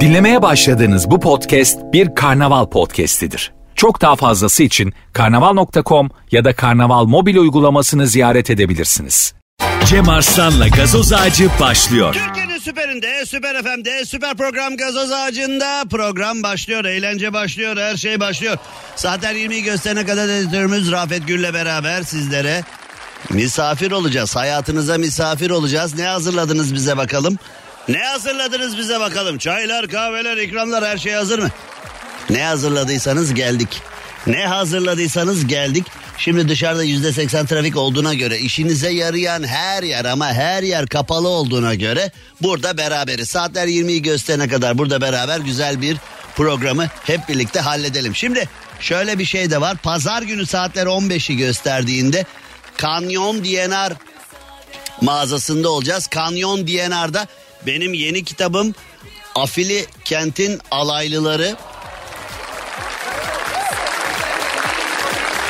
Dinlemeye başladığınız bu podcast bir karnaval podcastidir. Çok daha fazlası için karnaval.com ya da karnaval mobil uygulamasını ziyaret edebilirsiniz. Cem Arslan'la gazoz ağacı başlıyor. Türkiye'nin süperinde, süper FM'de, süper program gazoz ağacında program başlıyor. Eğlence başlıyor, her şey başlıyor. Saatler 20'yi gösterene kadar editörümüz Rafet Gül'le beraber sizlere misafir olacağız. Hayatınıza misafir olacağız. Ne hazırladınız bize bakalım? Ne hazırladınız bize bakalım? Çaylar, kahveler, ikramlar her şey hazır mı? Ne hazırladıysanız geldik. Ne hazırladıysanız geldik. Şimdi dışarıda yüzde seksen trafik olduğuna göre işinize yarayan her yer ama her yer kapalı olduğuna göre burada beraberiz. Saatler 20'yi gösterene kadar burada beraber güzel bir programı hep birlikte halledelim. Şimdi şöyle bir şey de var. Pazar günü saatler 15'i gösterdiğinde Kanyon DNR mağazasında olacağız. Kanyon DNR'da benim yeni kitabım Afili Kent'in alaylıları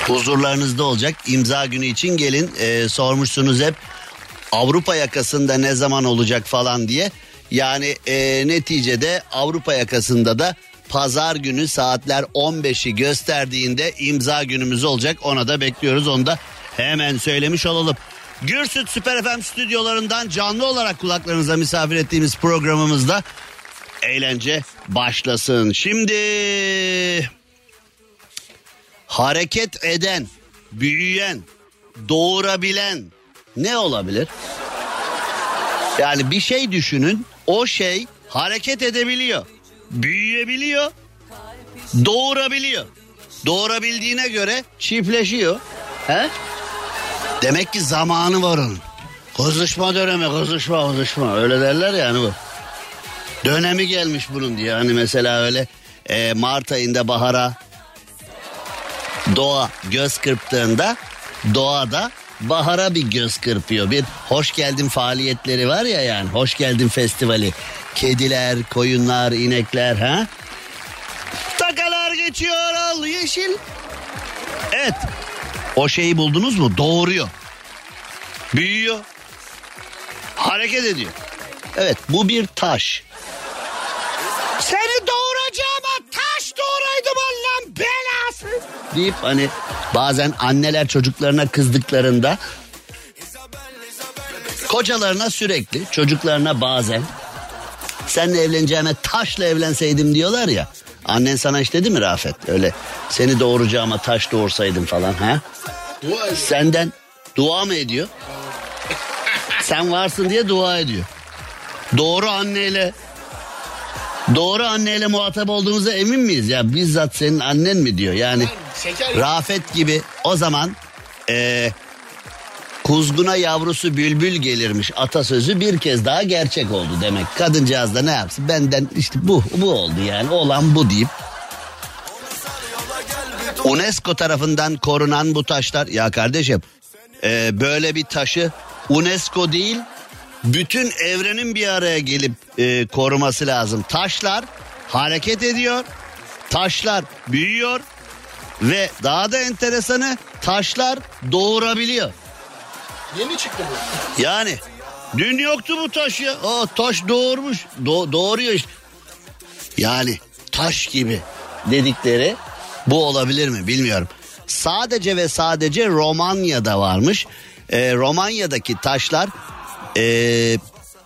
huzurlarınızda olacak. İmza günü için gelin. Ee, sormuşsunuz hep Avrupa yakasında ne zaman olacak falan diye. Yani e, neticede Avrupa yakasında da pazar günü saatler 15'i gösterdiğinde imza günümüz olacak. Ona da bekliyoruz. Onu da hemen söylemiş olalım. Gürsüt Süper FM stüdyolarından canlı olarak kulaklarınıza misafir ettiğimiz programımızda eğlence başlasın. Şimdi hareket eden, büyüyen, doğurabilen ne olabilir? Yani bir şey düşünün, o şey hareket edebiliyor, büyüyebiliyor, doğurabiliyor. Doğurabildiğine göre çiftleşiyor. He? Demek ki zamanı var onun. Kızışma dönemi, kızışma, kızışma. Öyle derler yani bu. Dönemi gelmiş bunun diye. Hani mesela öyle e, Mart ayında bahara doğa göz kırptığında doğada bahara bir göz kırpıyor. Bir hoş geldin faaliyetleri var ya yani hoş geldin festivali. Kediler, koyunlar, inekler ha? Takalar geçiyor al yeşil. Evet. O şeyi buldunuz mu? Doğuruyor. Büyüyor. Hareket ediyor. Evet bu bir taş. Seni doğuracağıma taş doğuraydım Allah'ın belası. Deyip hani bazen anneler çocuklarına kızdıklarında kocalarına sürekli çocuklarına bazen senle evleneceğime taşla evlenseydim diyorlar ya. Annen sana hiç dedi mi Rafet? Öyle seni doğuracağıma taş doğursaydım falan ha? Senden dua mı ediyor? Sen varsın diye dua ediyor. Doğru anneyle Doğru anneyle muhatap olduğumuza emin miyiz? Ya bizzat senin annen mi diyor? Yani Rafet gibi o zaman e, kuzguna yavrusu bülbül gelirmiş atasözü bir kez daha gerçek oldu demek. Kadıncağız da ne yapsın benden işte bu bu oldu yani olan bu deyip UNESCO tarafından korunan bu taşlar ya kardeşim e, böyle bir taşı UNESCO değil bütün evrenin bir araya gelip e, koruması lazım. Taşlar hareket ediyor, taşlar büyüyor ve daha da enteresanı taşlar doğurabiliyor. Yeni çıktı bu. Yani dün yoktu bu taş ya. Aa, taş doğurmuş. Do- doğuruyor işte. Yani taş gibi dedikleri bu olabilir mi bilmiyorum. Sadece ve sadece Romanya'da varmış. Ee, Romanya'daki taşlar ee,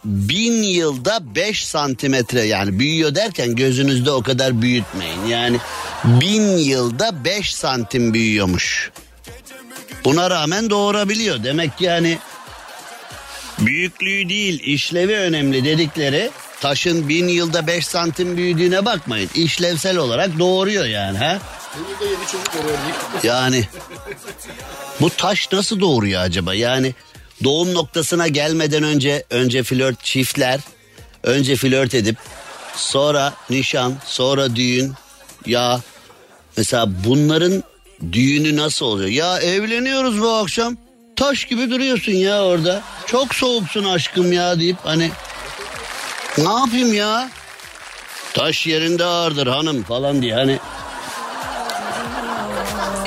bin yılda 5 santimetre yani büyüyor derken gözünüzde o kadar büyütmeyin. Yani bin yılda 5 santim büyüyormuş. Buna rağmen doğurabiliyor. Demek ki yani büyüklüğü değil işlevi önemli dedikleri taşın bin yılda 5 santim büyüdüğüne bakmayın. İşlevsel olarak doğuruyor yani ha. Yani bu taş nasıl doğuruyor acaba? Yani doğum noktasına gelmeden önce önce flört çiftler önce flört edip sonra nişan sonra düğün ya mesela bunların düğünü nasıl oluyor? Ya evleniyoruz bu akşam taş gibi duruyorsun ya orada çok soğuksun aşkım ya deyip hani ne yapayım ya taş yerinde ağırdır hanım falan diye hani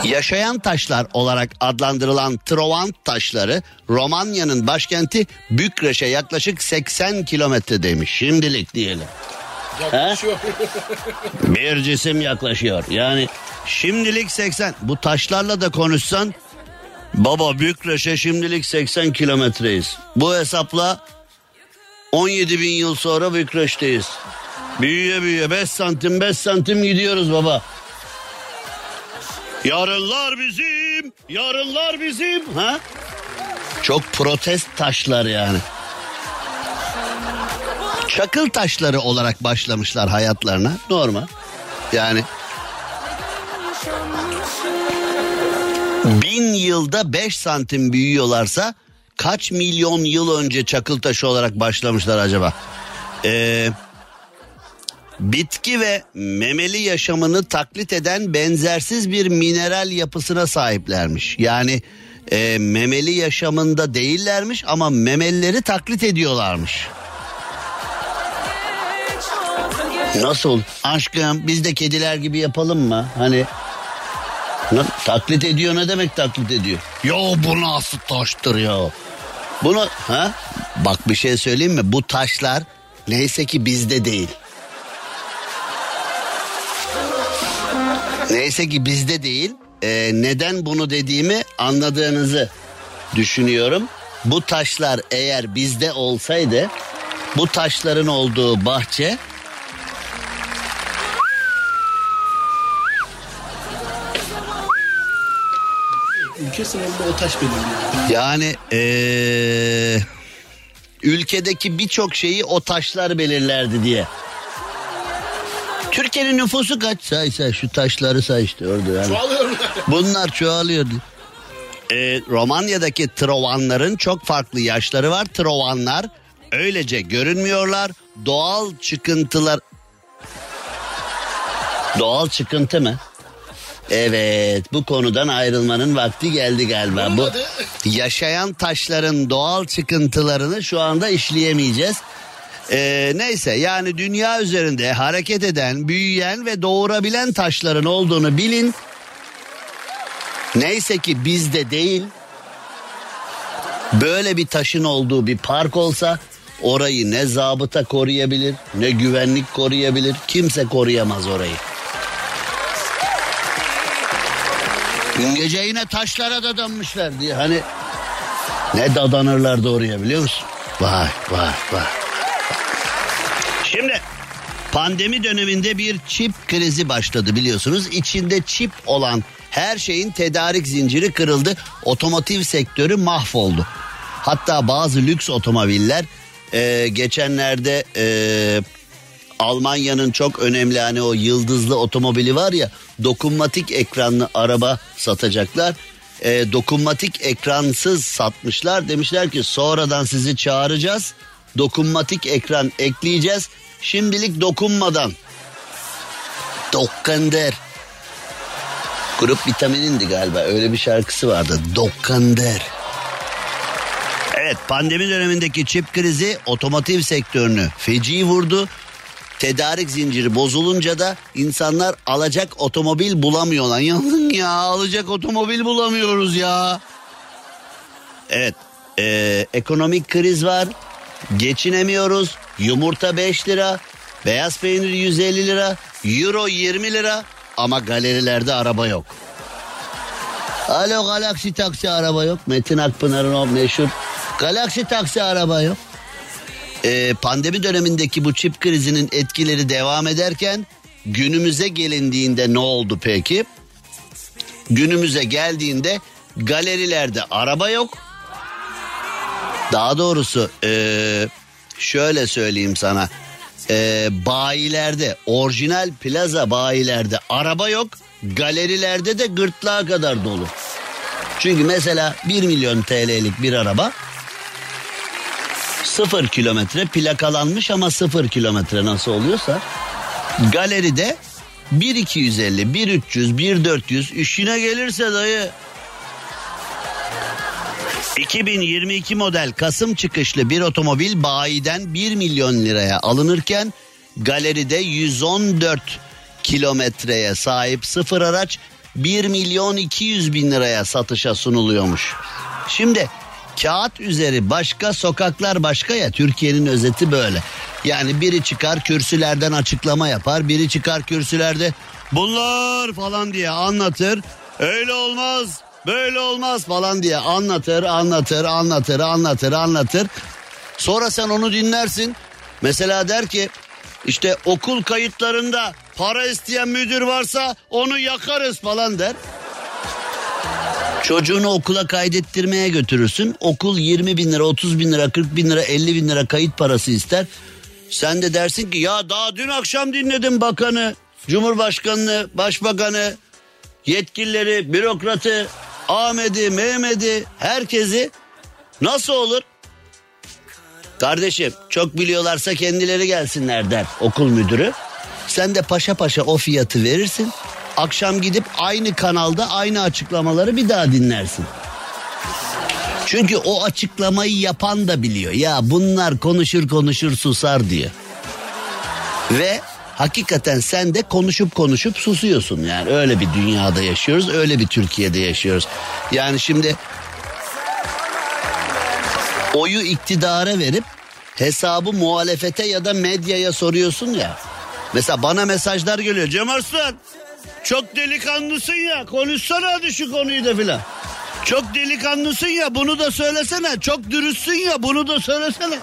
Yaşayan taşlar olarak adlandırılan Trovant taşları Romanya'nın başkenti Bükreş'e yaklaşık 80 kilometredeymiş. Şimdilik diyelim. Yaklaşıyor. Bir cisim yaklaşıyor. Yani şimdilik 80. Bu taşlarla da konuşsan baba Bükreş'e şimdilik 80 kilometreyiz. Bu hesapla 17 bin yıl sonra Bükreş'teyiz. Büyüye büyüye 5 santim 5 santim gidiyoruz baba. Yarınlar bizim, yarınlar bizim. Ha? Çok protest taşlar yani. Çakıl taşları olarak başlamışlar hayatlarına. Normal. Yani bin yılda 5 santim büyüyorlarsa kaç milyon yıl önce çakıl taşı olarak başlamışlar acaba? Eee bitki ve memeli yaşamını taklit eden benzersiz bir mineral yapısına sahiplermiş. Yani e, memeli yaşamında değillermiş ama memelileri taklit ediyorlarmış. Nasıl? Aşkım biz de kediler gibi yapalım mı? Hani taklit ediyor ne demek taklit ediyor? Yo bu nasıl taştır ya? Bunu ha? Bak bir şey söyleyeyim mi? Bu taşlar neyse ki bizde değil. Neyse ki bizde değil. Ee, neden bunu dediğimi anladığınızı düşünüyorum. Bu taşlar eğer bizde olsaydı bu taşların olduğu bahçe Ülke sınırında o taş belirliyor. yani ee, ülkedeki birçok şeyi o taşlar belirlerdi diye. Türkiye'nin nüfusu kaç? Say say şu taşları say işte orada yani. Çoğalıyor Bunlar çoğalıyordu. Ee, Romanya'daki Trovanların çok farklı yaşları var. Trovanlar öylece görünmüyorlar. Doğal çıkıntılar... Doğal çıkıntı mı? Evet bu konudan ayrılmanın vakti geldi galiba. Bu yaşayan taşların doğal çıkıntılarını şu anda işleyemeyeceğiz. Ee, neyse yani dünya üzerinde hareket eden, büyüyen ve doğurabilen taşların olduğunu bilin. Neyse ki bizde değil. Böyle bir taşın olduğu bir park olsa orayı ne zabıta koruyabilir ne güvenlik koruyabilir. Kimse koruyamaz orayı. Dün gece yine taşlara dadanmışlar diye hani ne dadanırlardı oraya biliyor musun? Vay vay vay. Şimdi pandemi döneminde bir çip krizi başladı biliyorsunuz. İçinde çip olan her şeyin tedarik zinciri kırıldı. Otomotiv sektörü mahvoldu. Hatta bazı lüks otomobiller e, geçenlerde e, Almanya'nın çok önemli hani o yıldızlı otomobili var ya dokunmatik ekranlı araba satacaklar. E, dokunmatik ekransız satmışlar. Demişler ki sonradan sizi çağıracağız dokunmatik ekran ekleyeceğiz. Şimdilik dokunmadan. Dokkander. Grup vitaminindi galiba öyle bir şarkısı vardı. Dokkander. Evet pandemi dönemindeki çip krizi otomotiv sektörünü feci vurdu. Tedarik zinciri bozulunca da insanlar alacak otomobil bulamıyorlar. Yanın ya alacak otomobil bulamıyoruz ya. Evet ee, ekonomik kriz var. Geçinemiyoruz. Yumurta 5 lira. Beyaz peynir 150 lira. Euro 20 lira. Ama galerilerde araba yok. Alo Galaxy taksi araba yok. Metin Akpınar'ın o meşhur Galaxy taksi araba yok. Ee, pandemi dönemindeki bu çip krizinin etkileri devam ederken günümüze gelindiğinde ne oldu peki? Günümüze geldiğinde galerilerde araba yok. Daha doğrusu ee, şöyle söyleyeyim sana. Ee, bayilerde orijinal plaza bayilerde araba yok. Galerilerde de gırtlağa kadar dolu. Çünkü mesela 1 milyon TL'lik bir araba sıfır kilometre plakalanmış ama sıfır kilometre nasıl oluyorsa. Galeride 1250, 1300, 1400 işine gelirse dayı. 2022 model Kasım çıkışlı bir otomobil bayiden 1 milyon liraya alınırken galeride 114 kilometreye sahip sıfır araç 1 milyon 200 bin liraya satışa sunuluyormuş. Şimdi kağıt üzeri başka sokaklar başka ya Türkiye'nin özeti böyle. Yani biri çıkar kürsülerden açıklama yapar biri çıkar kürsülerde bunlar falan diye anlatır. Öyle olmaz böyle olmaz falan diye anlatır anlatır anlatır anlatır anlatır. Sonra sen onu dinlersin. Mesela der ki işte okul kayıtlarında para isteyen müdür varsa onu yakarız falan der. Çocuğunu okula kaydettirmeye götürürsün. Okul 20 bin lira, 30 bin lira, 40 bin lira, 50 bin lira kayıt parası ister. Sen de dersin ki ya daha dün akşam dinledim bakanı, cumhurbaşkanını, başbakanı, yetkilileri, bürokratı, Ahmet'i, Mehmet'i, herkesi nasıl olur? Kardeşim çok biliyorlarsa kendileri gelsinler der okul müdürü. Sen de paşa paşa o fiyatı verirsin. Akşam gidip aynı kanalda aynı açıklamaları bir daha dinlersin. Çünkü o açıklamayı yapan da biliyor. Ya bunlar konuşur konuşur susar diyor. Ve hakikaten sen de konuşup konuşup susuyorsun. Yani öyle bir dünyada yaşıyoruz, öyle bir Türkiye'de yaşıyoruz. Yani şimdi oyu iktidara verip hesabı muhalefete ya da medyaya soruyorsun ya. Mesela bana mesajlar geliyor. Cem Arslan çok delikanlısın ya konuşsana hadi şu konuyu da filan. Çok delikanlısın ya bunu da söylesene. Çok dürüstsün ya bunu da söylesene.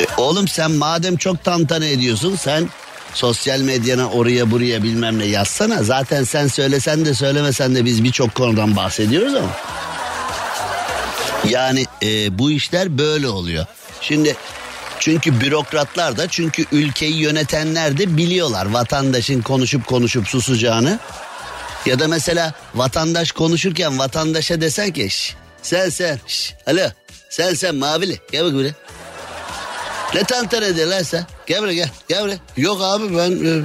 E, oğlum sen madem çok tantana ediyorsun sen sosyal medyana oraya buraya bilmem ne yazsana. Zaten sen söylesen de söylemesen de biz birçok konudan bahsediyoruz ama. Yani e, bu işler böyle oluyor. Şimdi çünkü bürokratlar da çünkü ülkeyi yönetenler de biliyorlar vatandaşın konuşup konuşup susacağını. Ya da mesela vatandaş konuşurken vatandaşa desen ki Şş, sen sen şş, alo sen sen mavili gel bak buraya. Ne tantana ediyor lan sen? Gel buraya gel gel buraya. Yok abi ben e,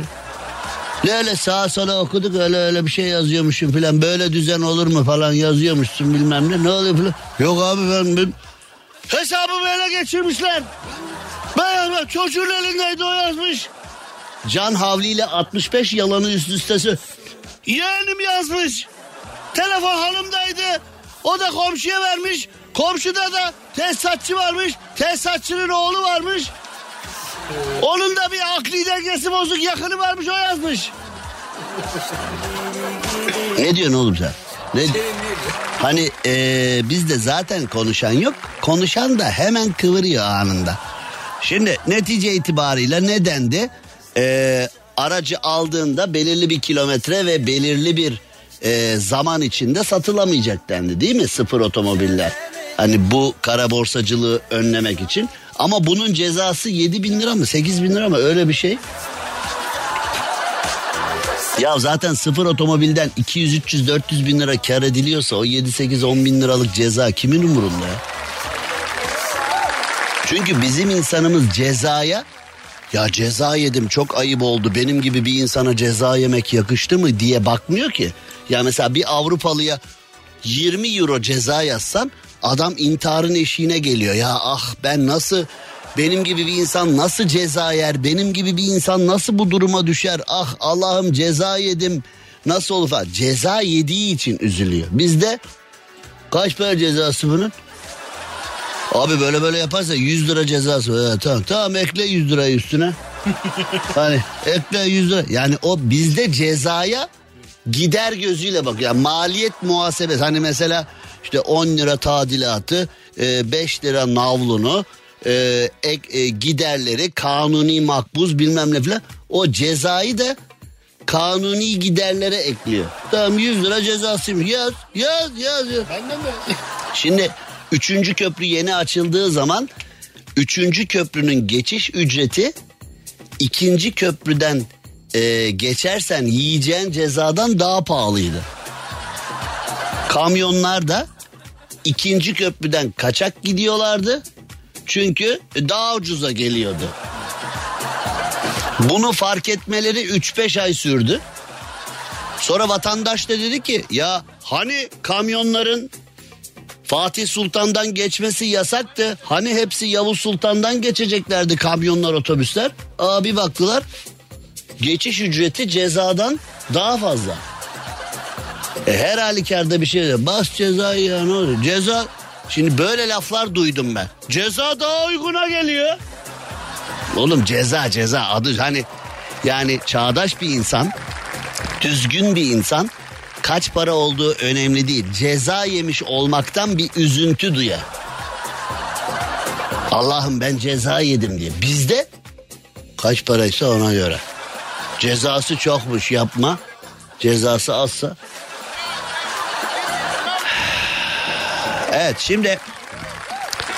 ne öyle sağa sola okuduk öyle öyle bir şey yazıyormuşum falan böyle düzen olur mu falan yazıyormuşsun bilmem ne ne oluyor falan. Yok abi ben, ben hesabımı ele geçirmişler. Ben çocuğun elindeydi o yazmış. Can Havli ile 65 yalanı üst üste Yeğenim yazmış. Telefon hanımdaydı. O da komşuya vermiş. Komşuda da tesisatçı varmış. Tesisatçının oğlu varmış. Onun da bir akli dengesi bozuk yakını varmış o yazmış. ne diyorsun oğlum sen? Ne? Hani ee, bizde zaten konuşan yok. Konuşan da hemen kıvırıyor anında. Şimdi netice itibarıyla neden de ee, aracı aldığında belirli bir kilometre ve belirli bir e, zaman içinde satılamayacak dendi değil mi sıfır otomobiller? Hani bu kara borsacılığı önlemek için. Ama bunun cezası 7 bin lira mı 8 bin lira mı öyle bir şey. Ya zaten sıfır otomobilden 200, 300, 400 bin lira kar ediliyorsa o 7, 8, 10 bin liralık ceza kimin umurunda ya? Çünkü bizim insanımız cezaya ya ceza yedim çok ayıp oldu benim gibi bir insana ceza yemek yakıştı mı diye bakmıyor ki. Ya mesela bir Avrupalıya 20 euro ceza yazsan adam intiharın eşiğine geliyor. Ya ah ben nasıl benim gibi bir insan nasıl ceza yer? Benim gibi bir insan nasıl bu duruma düşer? Ah Allah'ım ceza yedim. Nasıl olur falan. Ceza yediği için üzülüyor. Bizde kaç para cezası bunun? Abi böyle böyle yaparsa 100 lira cezası. Evet, tamam tamam ekle 100 lirayı üstüne. hani ekle 100 lira. Yani o bizde cezaya gider gözüyle bak. Yani maliyet muhasebesi. Hani mesela işte 10 lira tadilatı, 5 e, lira navlunu, e, ek, e, giderleri, kanuni makbuz bilmem ne falan. O cezayı da kanuni giderlere ekliyor. Tamam 100 lira cezasıymış. Yaz, yaz, yaz. yaz. Benden de. Şimdi üçüncü köprü yeni açıldığı zaman üçüncü köprünün geçiş ücreti ikinci köprüden e, geçersen yiyeceğin cezadan daha pahalıydı. Kamyonlar da ikinci köprüden kaçak gidiyorlardı. Çünkü daha ucuza geliyordu. Bunu fark etmeleri 3-5 ay sürdü. Sonra vatandaş da dedi ki ya hani kamyonların Fatih Sultan'dan geçmesi yasaktı. Hani hepsi Yavuz Sultan'dan geçeceklerdi kamyonlar otobüsler. Aa bir baktılar geçiş ücreti cezadan daha fazla. E, her halükarda bir şey diyor. Bas cezayı ya ne olur. Ceza şimdi böyle laflar duydum ben. Ceza daha uyguna geliyor. Oğlum ceza ceza adı hani yani çağdaş bir insan düzgün bir insan kaç para olduğu önemli değil. Ceza yemiş olmaktan bir üzüntü duyar. Allah'ım ben ceza yedim diye. Bizde kaç paraysa ona göre. Cezası çokmuş yapma. Cezası azsa. Evet şimdi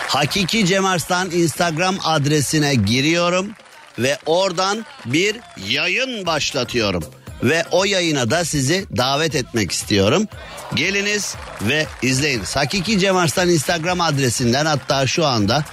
Hakiki Cem Arslan Instagram adresine giriyorum ve oradan bir yayın başlatıyorum. Ve o yayına da sizi davet etmek istiyorum. Geliniz ve izleyiniz. Hakiki Cem Arslan Instagram adresinden hatta şu anda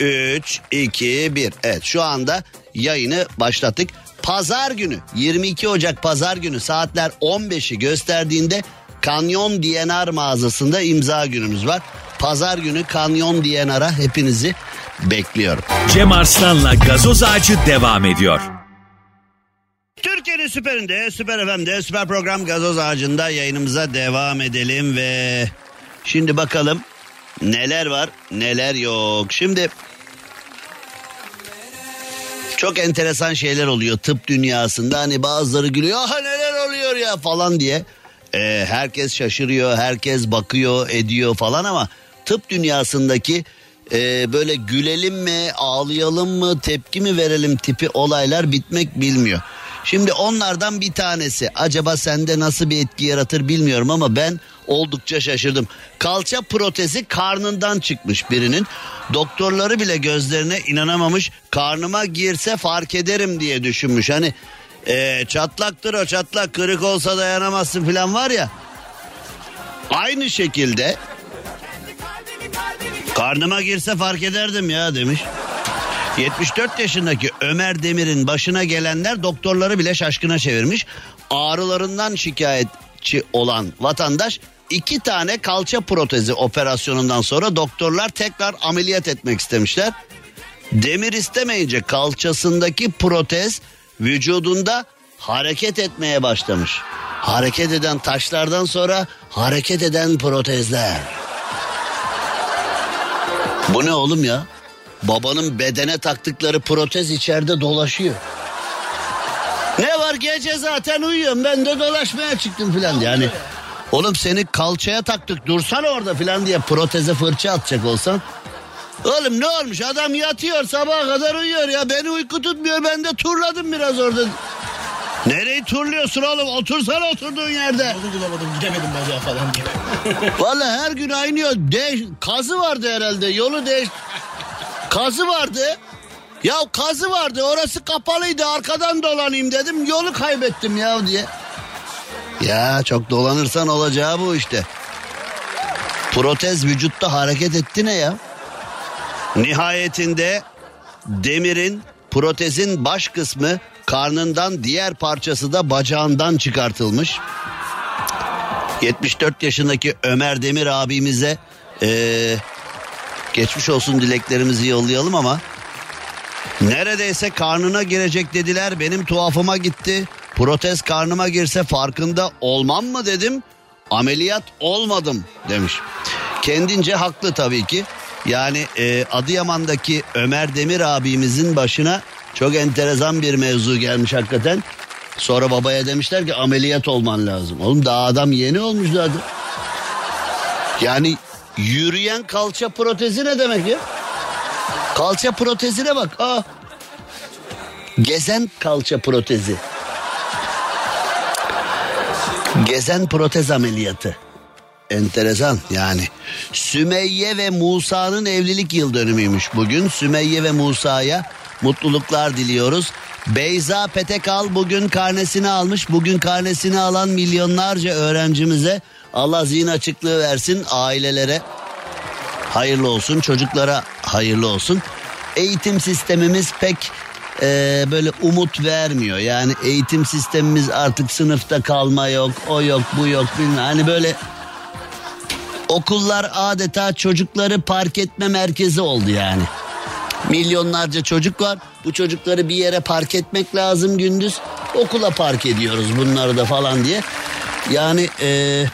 3, 2, 1. Evet şu anda yayını başlattık. Pazar günü 22 Ocak pazar günü saatler 15'i gösterdiğinde Kanyon DNR mağazasında imza günümüz var. Pazar günü Kanyon DNR'a hepinizi bekliyorum. Cem Arslan'la gazoz ağacı devam ediyor. Türkiye'nin süperinde, süper FM'de, süper program gazoz ağacında yayınımıza devam edelim ve şimdi bakalım neler var neler yok. Şimdi çok enteresan şeyler oluyor tıp dünyasında hani bazıları gülüyor ah neler oluyor ya falan diye. Ee, herkes şaşırıyor herkes bakıyor ediyor falan ama tıp dünyasındaki e, böyle gülelim mi ağlayalım mı tepki mi verelim tipi olaylar bitmek bilmiyor. Şimdi onlardan bir tanesi acaba sende nasıl bir etki yaratır bilmiyorum ama ben oldukça şaşırdım. Kalça protezi karnından çıkmış birinin. Doktorları bile gözlerine inanamamış. Karnıma girse fark ederim diye düşünmüş. Hani e, çatlaktır o çatlak kırık olsa dayanamazsın falan var ya. Aynı şekilde karnıma girse fark ederdim ya demiş. 74 yaşındaki Ömer Demir'in başına gelenler doktorları bile şaşkına çevirmiş. Ağrılarından şikayetçi olan vatandaş iki tane kalça protezi operasyonundan sonra doktorlar tekrar ameliyat etmek istemişler. Demir istemeyince kalçasındaki protez vücudunda hareket etmeye başlamış. Hareket eden taşlardan sonra hareket eden protezler. Bu ne oğlum ya? Babanın bedene taktıkları protez içeride dolaşıyor. Ne var gece zaten uyuyorum ben de dolaşmaya çıktım filan yani. Oğlum seni kalçaya taktık dursana orada filan diye proteze fırça atacak olsan. Oğlum ne olmuş adam yatıyor sabaha kadar uyuyor ya beni uyku tutmuyor ben de turladım biraz orada. Nereyi turluyorsun oğlum otursana oturduğun yerde. Yolu bulamadım gidemedim bacağı falan diye. Vallahi her gün aynı yol. Değiş, kazı vardı herhalde yolu değiş. Kazı vardı. Ya kazı vardı orası kapalıydı arkadan dolanayım dedim yolu kaybettim ya diye. Ya çok dolanırsan olacağı bu işte. Protez vücutta hareket etti ne ya? Nihayetinde demirin protezin baş kısmı karnından diğer parçası da bacağından çıkartılmış. 74 yaşındaki Ömer Demir abimize eee, geçmiş olsun dileklerimizi yollayalım ama neredeyse karnına girecek dediler benim tuhafıma gitti. Protez karnıma girse farkında olmam mı dedim. Ameliyat olmadım demiş. Kendince haklı tabii ki. Yani e, Adıyaman'daki Ömer Demir abimizin başına çok enteresan bir mevzu gelmiş hakikaten. Sonra babaya demişler ki ameliyat olman lazım. Oğlum daha adam yeni olmuş zaten. Yani yürüyen kalça protezi ne demek ya? Kalça protezine bak. Aa. Gezen kalça protezi. Gezen protez ameliyatı. Enteresan yani. Sümeyye ve Musa'nın evlilik yıl dönümüymüş bugün. Sümeyye ve Musa'ya mutluluklar diliyoruz. Beyza Petekal bugün karnesini almış. Bugün karnesini alan milyonlarca öğrencimize Allah zihin açıklığı versin ailelere. Hayırlı olsun çocuklara hayırlı olsun. Eğitim sistemimiz pek e, böyle umut vermiyor. Yani eğitim sistemimiz artık sınıfta kalma yok, o yok, bu yok bilmem. Hani böyle okullar adeta çocukları park etme merkezi oldu yani. Milyonlarca çocuk var. Bu çocukları bir yere park etmek lazım gündüz. Okula park ediyoruz bunları da falan diye. Yani ee,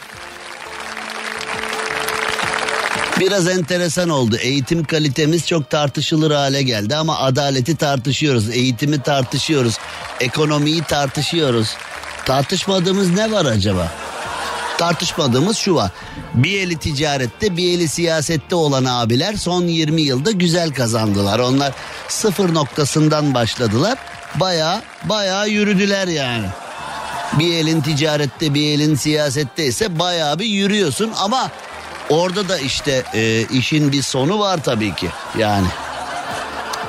biraz enteresan oldu. Eğitim kalitemiz çok tartışılır hale geldi ama adaleti tartışıyoruz, eğitimi tartışıyoruz, ekonomiyi tartışıyoruz. Tartışmadığımız ne var acaba? Tartışmadığımız şu var. Bir eli ticarette bir eli siyasette olan abiler son 20 yılda güzel kazandılar. Onlar sıfır noktasından başladılar. Baya baya yürüdüler yani. Bir elin ticarette bir elin siyasette ise baya bir yürüyorsun ama orada da işte e, işin bir sonu var tabii ki yani.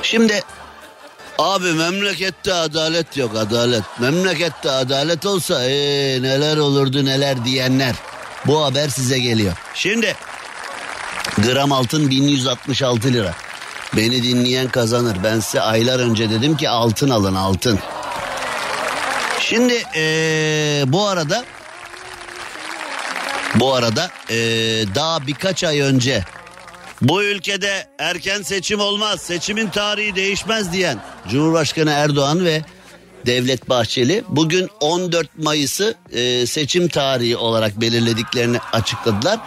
Şimdi Abi memlekette adalet yok adalet. Memlekette adalet olsa ee, neler olurdu neler diyenler. Bu haber size geliyor. Şimdi gram altın 1166 lira. Beni dinleyen kazanır. Ben size aylar önce dedim ki altın alın altın. Şimdi ee, bu arada bu arada ee, daha birkaç ay önce bu ülkede erken seçim olmaz, seçimin tarihi değişmez diyen Cumhurbaşkanı Erdoğan ve Devlet Bahçeli bugün 14 Mayıs'ı e, seçim tarihi olarak belirlediklerini açıkladılar.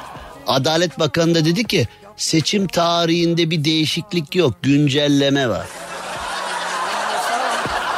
Adalet Bakanı da dedi ki seçim tarihinde bir değişiklik yok, güncelleme var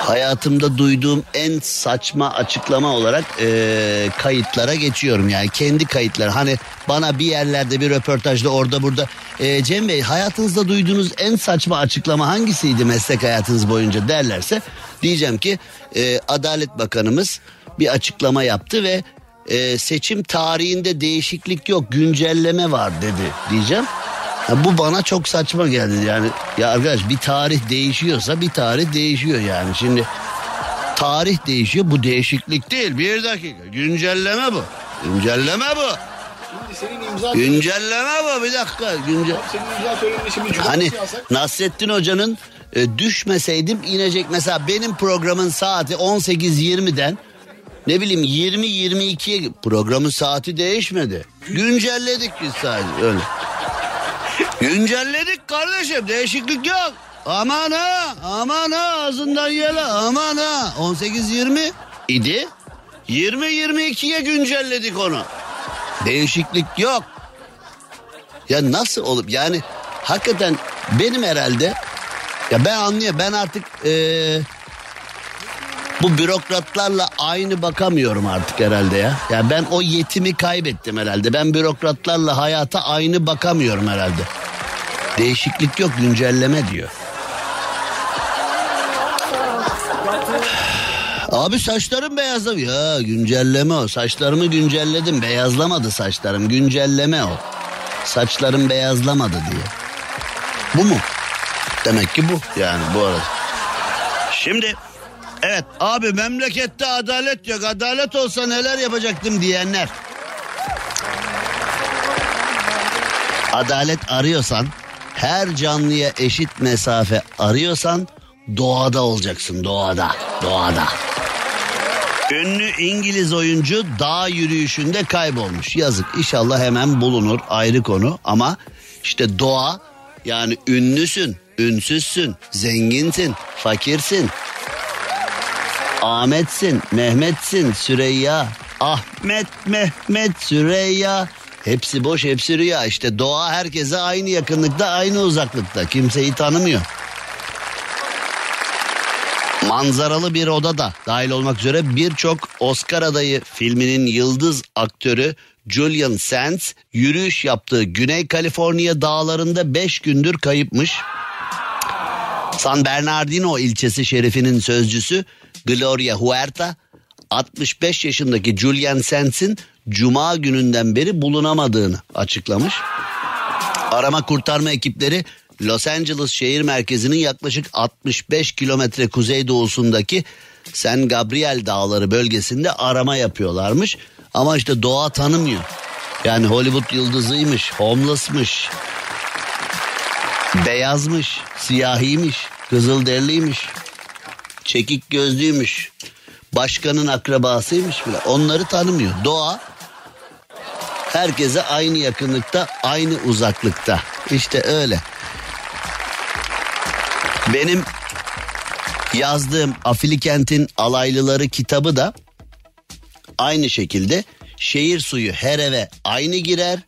hayatımda duyduğum en saçma açıklama olarak e, kayıtlara geçiyorum yani. Kendi kayıtları. Hani bana bir yerlerde bir röportajda orada burada. E, Cem Bey hayatınızda duyduğunuz en saçma açıklama hangisiydi meslek hayatınız boyunca derlerse diyeceğim ki e, Adalet Bakanımız bir açıklama yaptı ve e, seçim tarihinde değişiklik yok güncelleme var dedi diyeceğim. Ya bu bana çok saçma geldi yani. Ya arkadaş bir tarih değişiyorsa bir tarih değişiyor yani. Şimdi tarih değişiyor bu değişiklik değil. Bir dakika güncelleme bu. Güncelleme bu. Şimdi senin imza Güncelleme bu bir dakika. Güncel... senin imza törenini şimdi Hani alsak. Nasrettin Hoca'nın e, düşmeseydim inecek. Mesela benim programın saati 18.20'den ne bileyim 20-22'ye programın saati değişmedi. Güncelledik biz sadece öyle. Güncelledik kardeşim değişiklik yok. Aman ha aman ha ağzından yele aman ha 18-20 idi. 20-22'ye güncelledik onu. Değişiklik yok. Ya nasıl olup yani hakikaten benim herhalde ya ben anlıyorum ben artık eee, bu bürokratlarla aynı bakamıyorum artık herhalde ya. Ya ben o yetimi kaybettim herhalde. Ben bürokratlarla hayata aynı bakamıyorum herhalde. Değişiklik yok güncelleme diyor. Abi saçlarım beyazladı. Ya güncelleme o. Saçlarımı güncelledim. Beyazlamadı saçlarım. Güncelleme o. Saçlarım beyazlamadı diye. Bu mu? Demek ki bu yani bu arada. Şimdi evet abi memlekette adalet yok. Adalet olsa neler yapacaktım diyenler. Adalet arıyorsan her canlıya eşit mesafe arıyorsan doğada olacaksın doğada doğada. Ünlü İngiliz oyuncu dağ yürüyüşünde kaybolmuş. Yazık inşallah hemen bulunur ayrı konu ama işte doğa yani ünlüsün, ünsüzsün, zenginsin, fakirsin. Ahmetsin, Mehmetsin, Süreyya, Ahmet, Mehmet, Süreyya. Hepsi boş, hepsi rüya. İşte doğa herkese aynı yakınlıkta, aynı uzaklıkta. Kimseyi tanımıyor. Manzaralı bir odada dahil olmak üzere birçok Oscar adayı filminin yıldız aktörü Julian Sands yürüyüş yaptığı Güney Kaliforniya dağlarında 5 gündür kayıpmış. San Bernardino ilçesi şerifinin sözcüsü Gloria Huerta 65 yaşındaki Julian Sands'in cuma gününden beri bulunamadığını açıklamış. Arama kurtarma ekipleri Los Angeles şehir merkezinin yaklaşık 65 kilometre kuzeydoğusundaki San Gabriel Dağları bölgesinde arama yapıyorlarmış. Ama işte doğa tanımıyor. Yani Hollywood yıldızıymış, homeless'mış, beyazmış, siyahiymiş, kızılderiliymiş, çekik gözlüymüş, başkanın akrabasıymış bile. Onları tanımıyor. Doğa herkese aynı yakınlıkta, aynı uzaklıkta. İşte öyle. Benim yazdığım Afilikent'in alaylıları kitabı da aynı şekilde şehir suyu her eve aynı girer.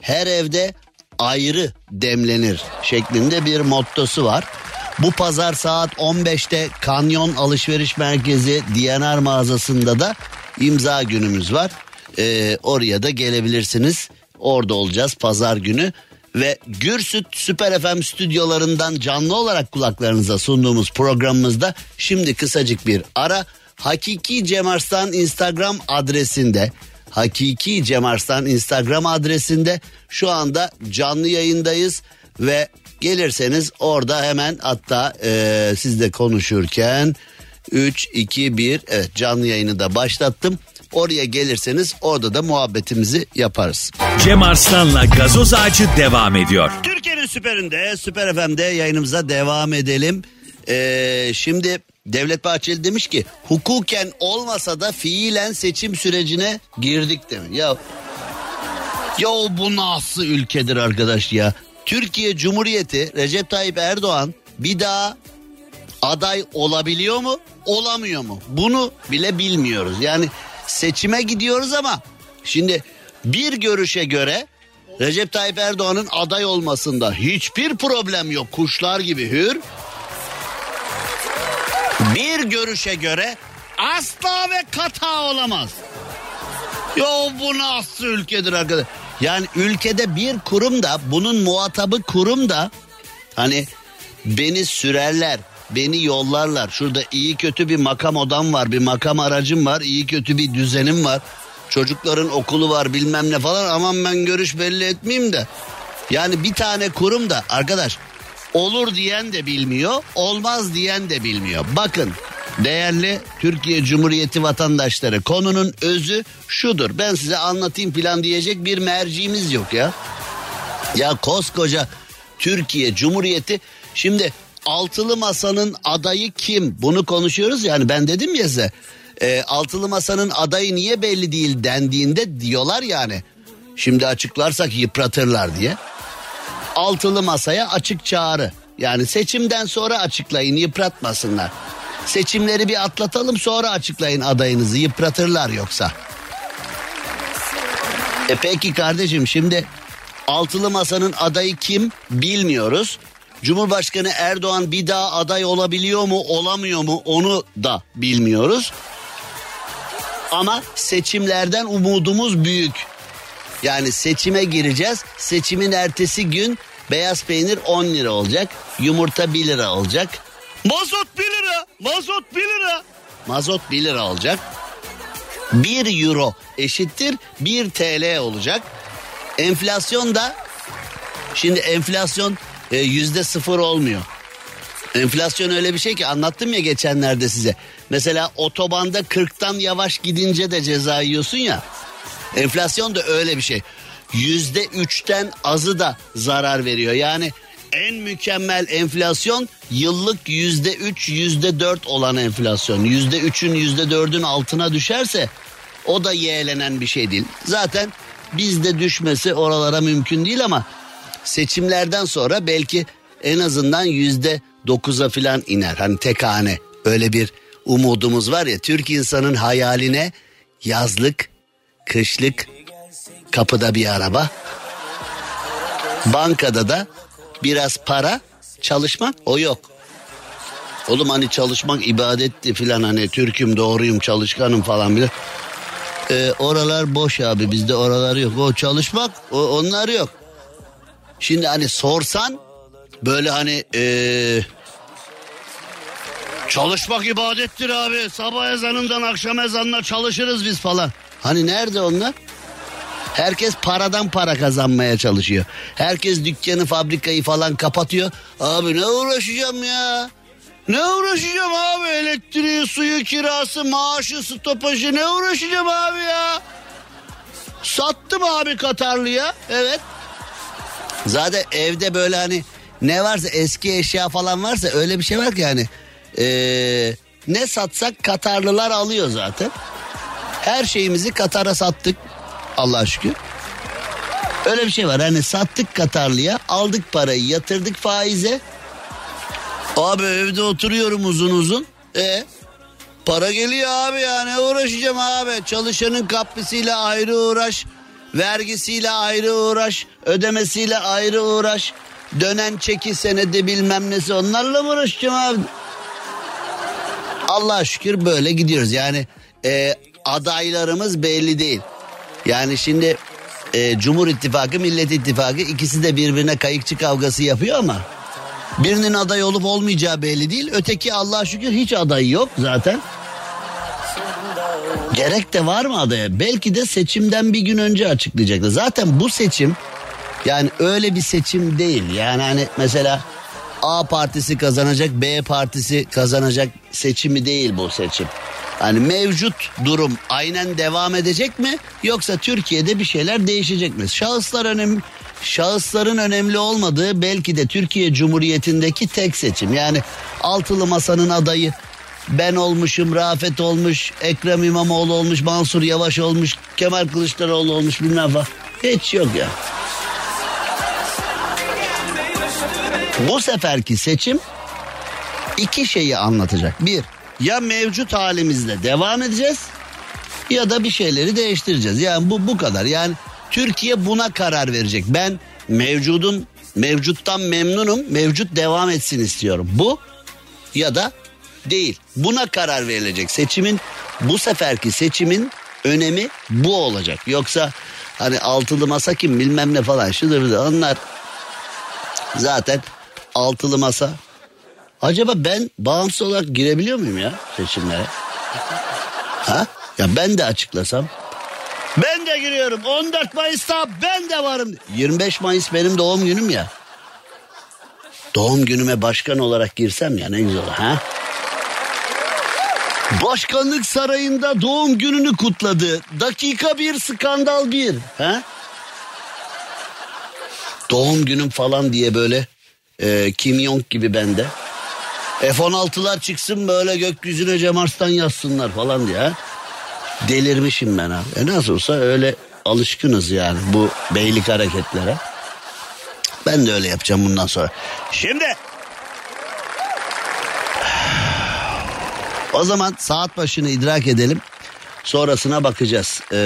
Her evde ayrı demlenir şeklinde bir mottosu var. Bu pazar saat 15'te Kanyon Alışveriş Merkezi DNR mağazasında da imza günümüz var. Ee, oraya da gelebilirsiniz. Orada olacağız pazar günü. Ve Gürsüt Süper FM stüdyolarından canlı olarak kulaklarınıza sunduğumuz programımızda şimdi kısacık bir ara. Hakiki Cem Arslan Instagram adresinde Hakiki Cem Arslan Instagram adresinde şu anda canlı yayındayız ve gelirseniz orada hemen hatta e, sizle konuşurken 3 2 1 evet canlı yayını da başlattım. Oraya gelirseniz orada da muhabbetimizi yaparız. Cem Arslan'la gazoz ağacı devam ediyor. Türkiye'nin süperinde, Süper FM'de yayınımıza devam edelim. Ee, şimdi Devlet Bahçeli demiş ki hukuken olmasa da fiilen seçim sürecine girdik demiş. Ya ya bu nasıl ülkedir arkadaş ya? Türkiye Cumhuriyeti Recep Tayyip Erdoğan bir daha aday olabiliyor mu? Olamıyor mu? Bunu bile bilmiyoruz. Yani seçime gidiyoruz ama şimdi bir görüşe göre Recep Tayyip Erdoğan'ın aday olmasında hiçbir problem yok. Kuşlar gibi hür. Bir görüşe göre asla ve kata olamaz. Ya bu nasıl ülkedir arkadaş? Yani ülkede bir kurum da bunun muhatabı kurum da hani beni sürerler, beni yollarlar. Şurada iyi kötü bir makam odam var, bir makam aracım var, iyi kötü bir düzenim var. Çocukların okulu var bilmem ne falan aman ben görüş belli etmeyeyim de. Yani bir tane kurum da arkadaş olur diyen de bilmiyor, olmaz diyen de bilmiyor. Bakın değerli Türkiye Cumhuriyeti vatandaşları konunun özü şudur. Ben size anlatayım plan diyecek bir merciğimiz yok ya. Ya koskoca Türkiye Cumhuriyeti şimdi altılı masanın adayı kim? Bunu konuşuyoruz yani ben dedim ya size. E, altılı masanın adayı niye belli değil dendiğinde diyorlar yani. Şimdi açıklarsak yıpratırlar diye. Altılı masaya açık çağrı. Yani seçimden sonra açıklayın yıpratmasınlar. Seçimleri bir atlatalım sonra açıklayın adayınızı yıpratırlar yoksa. E peki kardeşim şimdi altılı masanın adayı kim bilmiyoruz. Cumhurbaşkanı Erdoğan bir daha aday olabiliyor mu olamıyor mu onu da bilmiyoruz. Ama seçimlerden umudumuz büyük. Yani seçime gireceğiz. Seçimin ertesi gün beyaz peynir 10 lira olacak. Yumurta 1 lira olacak. Mazot 1 lira. Mazot 1 lira. Mazot 1 lira olacak. 1 euro eşittir 1 TL olacak. Enflasyon da şimdi enflasyon e, yüzde sıfır olmuyor. Enflasyon öyle bir şey ki anlattım ya geçenlerde size. Mesela otobanda 40'tan yavaş gidince de ceza yiyorsun ya. Enflasyon da öyle bir şey. Yüzde üçten azı da zarar veriyor. Yani en mükemmel enflasyon yıllık yüzde üç yüzde dört olan enflasyon. Yüzde üçün yüzde dördün altına düşerse o da yeğlenen bir şey değil. Zaten bizde düşmesi oralara mümkün değil ama seçimlerden sonra belki en azından yüzde dokuza filan iner. Hani tek hane öyle bir umudumuz var ya Türk insanın hayaline yazlık, kışlık, kapıda bir araba, bankada da biraz para, çalışmak o yok. Oğlum hani çalışmak ibadetti filan hani Türk'üm doğruyum çalışkanım falan bile. Ee, oralar boş abi bizde oralar yok. O çalışmak o, onlar yok. Şimdi hani sorsan böyle hani ee, çalışmak ibadettir abi. Sabah ezanından akşam ezanına çalışırız biz falan. Hani nerede onlar? Herkes paradan para kazanmaya çalışıyor. Herkes dükkanı fabrikayı falan kapatıyor. Abi ne uğraşacağım ya? Ne uğraşacağım abi elektriği, suyu, kirası, maaşı, stopajı ne uğraşacağım abi ya? Sattım abi Katarlı'ya evet. Zaten evde böyle hani ne varsa eski eşya falan varsa öyle bir şey var ki yani. Ee, ne satsak Katarlılar alıyor zaten. Her şeyimizi Katar'a sattık Allah'a şükür. Öyle bir şey var hani sattık Katarlı'ya aldık parayı yatırdık faize. Abi evde oturuyorum uzun uzun. E Para geliyor abi ya ne uğraşacağım abi. Çalışanın kapısıyla ayrı uğraş. Vergisiyle ayrı uğraş. Ödemesiyle ayrı uğraş. Dönen çeki senedi bilmem nesi onlarla mı uğraşacağım abi? Allah'a şükür böyle gidiyoruz. Yani e, adaylarımız belli değil. Yani şimdi e, Cumhur İttifakı, Millet İttifakı ikisi de birbirine kayıkçı kavgası yapıyor ama birinin aday olup olmayacağı belli değil. Öteki Allah'a şükür hiç adayı yok zaten. Gerek de var mı adaya? Belki de seçimden bir gün önce açıklayacaklar. Zaten bu seçim yani öyle bir seçim değil. Yani hani mesela A partisi kazanacak, B partisi kazanacak seçimi değil bu seçim. Hani mevcut durum aynen devam edecek mi yoksa Türkiye'de bir şeyler değişecek mi? Şahıslar önemli şahısların önemli olmadığı belki de Türkiye Cumhuriyeti'ndeki tek seçim. Yani altılı masanın adayı ben olmuşum, Rafet olmuş, Ekrem İmamoğlu olmuş, Mansur Yavaş olmuş, Kemal Kılıçdaroğlu olmuş bilmem falan. Hiç yok ya. Bu seferki seçim iki şeyi anlatacak. Bir, ya mevcut halimizde devam edeceğiz ya da bir şeyleri değiştireceğiz. Yani bu bu kadar. Yani Türkiye buna karar verecek. Ben mevcudun mevcuttan memnunum. Mevcut devam etsin istiyorum. Bu ya da değil. Buna karar verilecek. Seçimin bu seferki seçimin önemi bu olacak. Yoksa hani altılı masa kim bilmem ne falan şudur onlar zaten altılı masa. Acaba ben bağımsız olarak girebiliyor muyum ya seçimlere? Ha? Ya ben de açıklasam. Ben de giriyorum. 14 Mayıs'ta ben de varım. 25 Mayıs benim doğum günüm ya. Doğum günüme başkan olarak girsem ya ne güzel ha? Başkanlık sarayında doğum gününü kutladı. Dakika bir skandal bir. Ha? Doğum günüm falan diye böyle e, Kim Jong gibi bende. F-16'lar çıksın böyle gökyüzüne Cem Arslan yazsınlar falan diye. Delirmişim ben abi. E nasıl olsa öyle alışkınız yani bu beylik hareketlere. Ben de öyle yapacağım bundan sonra. Şimdi o zaman saat başını idrak edelim. Sonrasına bakacağız. Ee,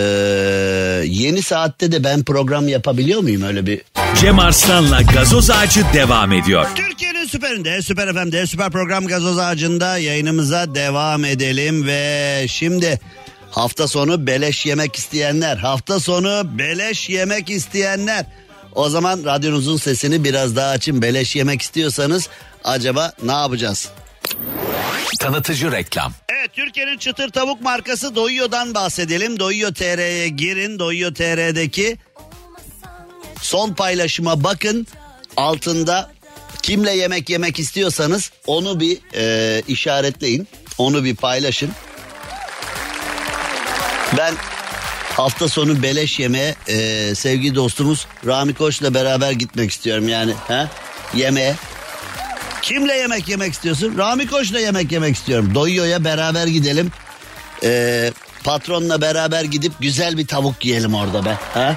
yeni saatte de ben program yapabiliyor muyum öyle bir? Cem Arslan'la gazoz ağacı devam ediyor. Türkiye'nin süperinde, süper FM'de, süper program gazoz ağacında yayınımıza devam edelim ve şimdi hafta sonu beleş yemek isteyenler, hafta sonu beleş yemek isteyenler. O zaman radyonuzun sesini biraz daha açın. Beleş yemek istiyorsanız acaba ne yapacağız? Tanıtıcı reklam. Evet Türkiye'nin çıtır tavuk markası Doyuyor'dan bahsedelim. Doyuyor TR'ye girin. Doyuyor TR'deki son paylaşıma bakın. Altında kimle yemek yemek istiyorsanız onu bir e, işaretleyin. Onu bir paylaşın. Ben hafta sonu beleş yemeğe e, sevgili dostumuz Rami Koç'la beraber gitmek istiyorum yani. Ha? Yemeğe. Kimle yemek yemek istiyorsun? Rami Koç'la yemek yemek istiyorum. Doyuyor'ya beraber gidelim. Ee, patronla beraber gidip güzel bir tavuk yiyelim orada be. Ha?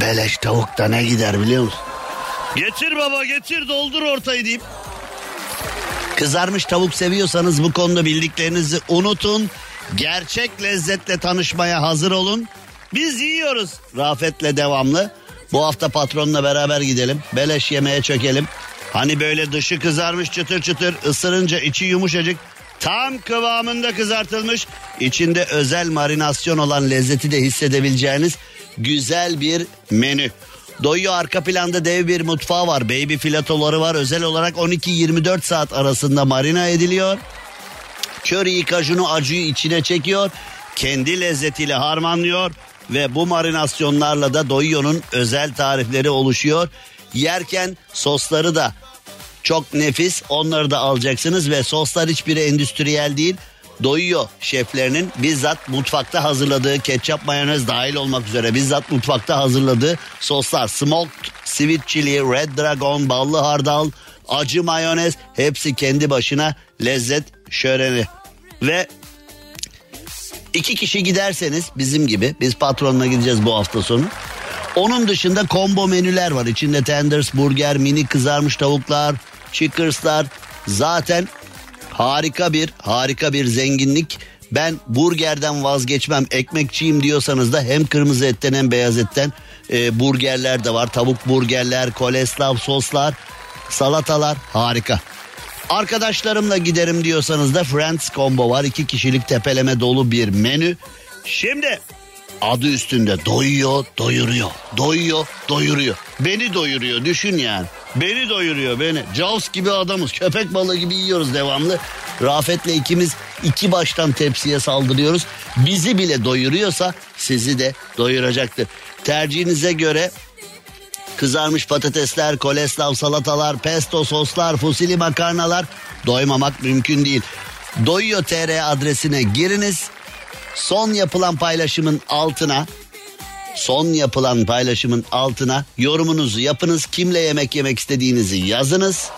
Beleş tavuk da ne gider biliyor musun? Getir baba getir doldur ortayı deyip. Kızarmış tavuk seviyorsanız bu konuda bildiklerinizi unutun. Gerçek lezzetle tanışmaya hazır olun. Biz yiyoruz Rafet'le devamlı. Bu hafta patronla beraber gidelim. Beleş yemeğe çökelim. Hani böyle dışı kızarmış çıtır çıtır ısırınca içi yumuşacık tam kıvamında kızartılmış içinde özel marinasyon olan lezzeti de hissedebileceğiniz güzel bir menü. Doyuyor arka planda dev bir mutfağı var. Baby filatoları var. Özel olarak 12-24 saat arasında marina ediliyor. Köriyi, kajunu, acıyı içine çekiyor. Kendi lezzetiyle harmanlıyor. Ve bu marinasyonlarla da Doyuyor'un özel tarifleri oluşuyor. Yerken sosları da çok nefis. Onları da alacaksınız ve soslar hiçbiri endüstriyel değil. Doyuyor şeflerinin bizzat mutfakta hazırladığı ketçap mayonez dahil olmak üzere bizzat mutfakta hazırladığı soslar. Smoked sweet chili, red dragon, ballı hardal, acı mayonez hepsi kendi başına lezzet şöleni. Ve iki kişi giderseniz bizim gibi biz patronla gideceğiz bu hafta sonu. Onun dışında combo menüler var. İçinde tenders, burger, mini kızarmış tavuklar, chickers'lar. Zaten harika bir harika bir zenginlik Ben burgerden vazgeçmem ekmekçiyim diyorsanız da hem kırmızı etten hem beyaz etten e, burgerler de var. Tavuk burgerler, koleslav soslar, salatalar harika. Arkadaşlarımla giderim diyorsanız da Friends Combo var. iki kişilik tepeleme dolu bir menü. Şimdi adı üstünde doyuyor, doyuruyor. Doyuyor, doyuruyor. Beni doyuruyor düşün yani. Beni doyuruyor beni. Jaws gibi adamız. Köpek balığı gibi yiyoruz devamlı. Rafet'le ikimiz iki baştan tepsiye saldırıyoruz. Bizi bile doyuruyorsa sizi de doyuracaktır. Tercihinize göre kızarmış patatesler, koleslav salatalar, pesto soslar, fusili makarnalar doymamak mümkün değil. Doyuyor TR adresine giriniz. Son yapılan paylaşımın altına son yapılan paylaşımın altına yorumunuzu yapınız. Kimle yemek yemek istediğinizi yazınız.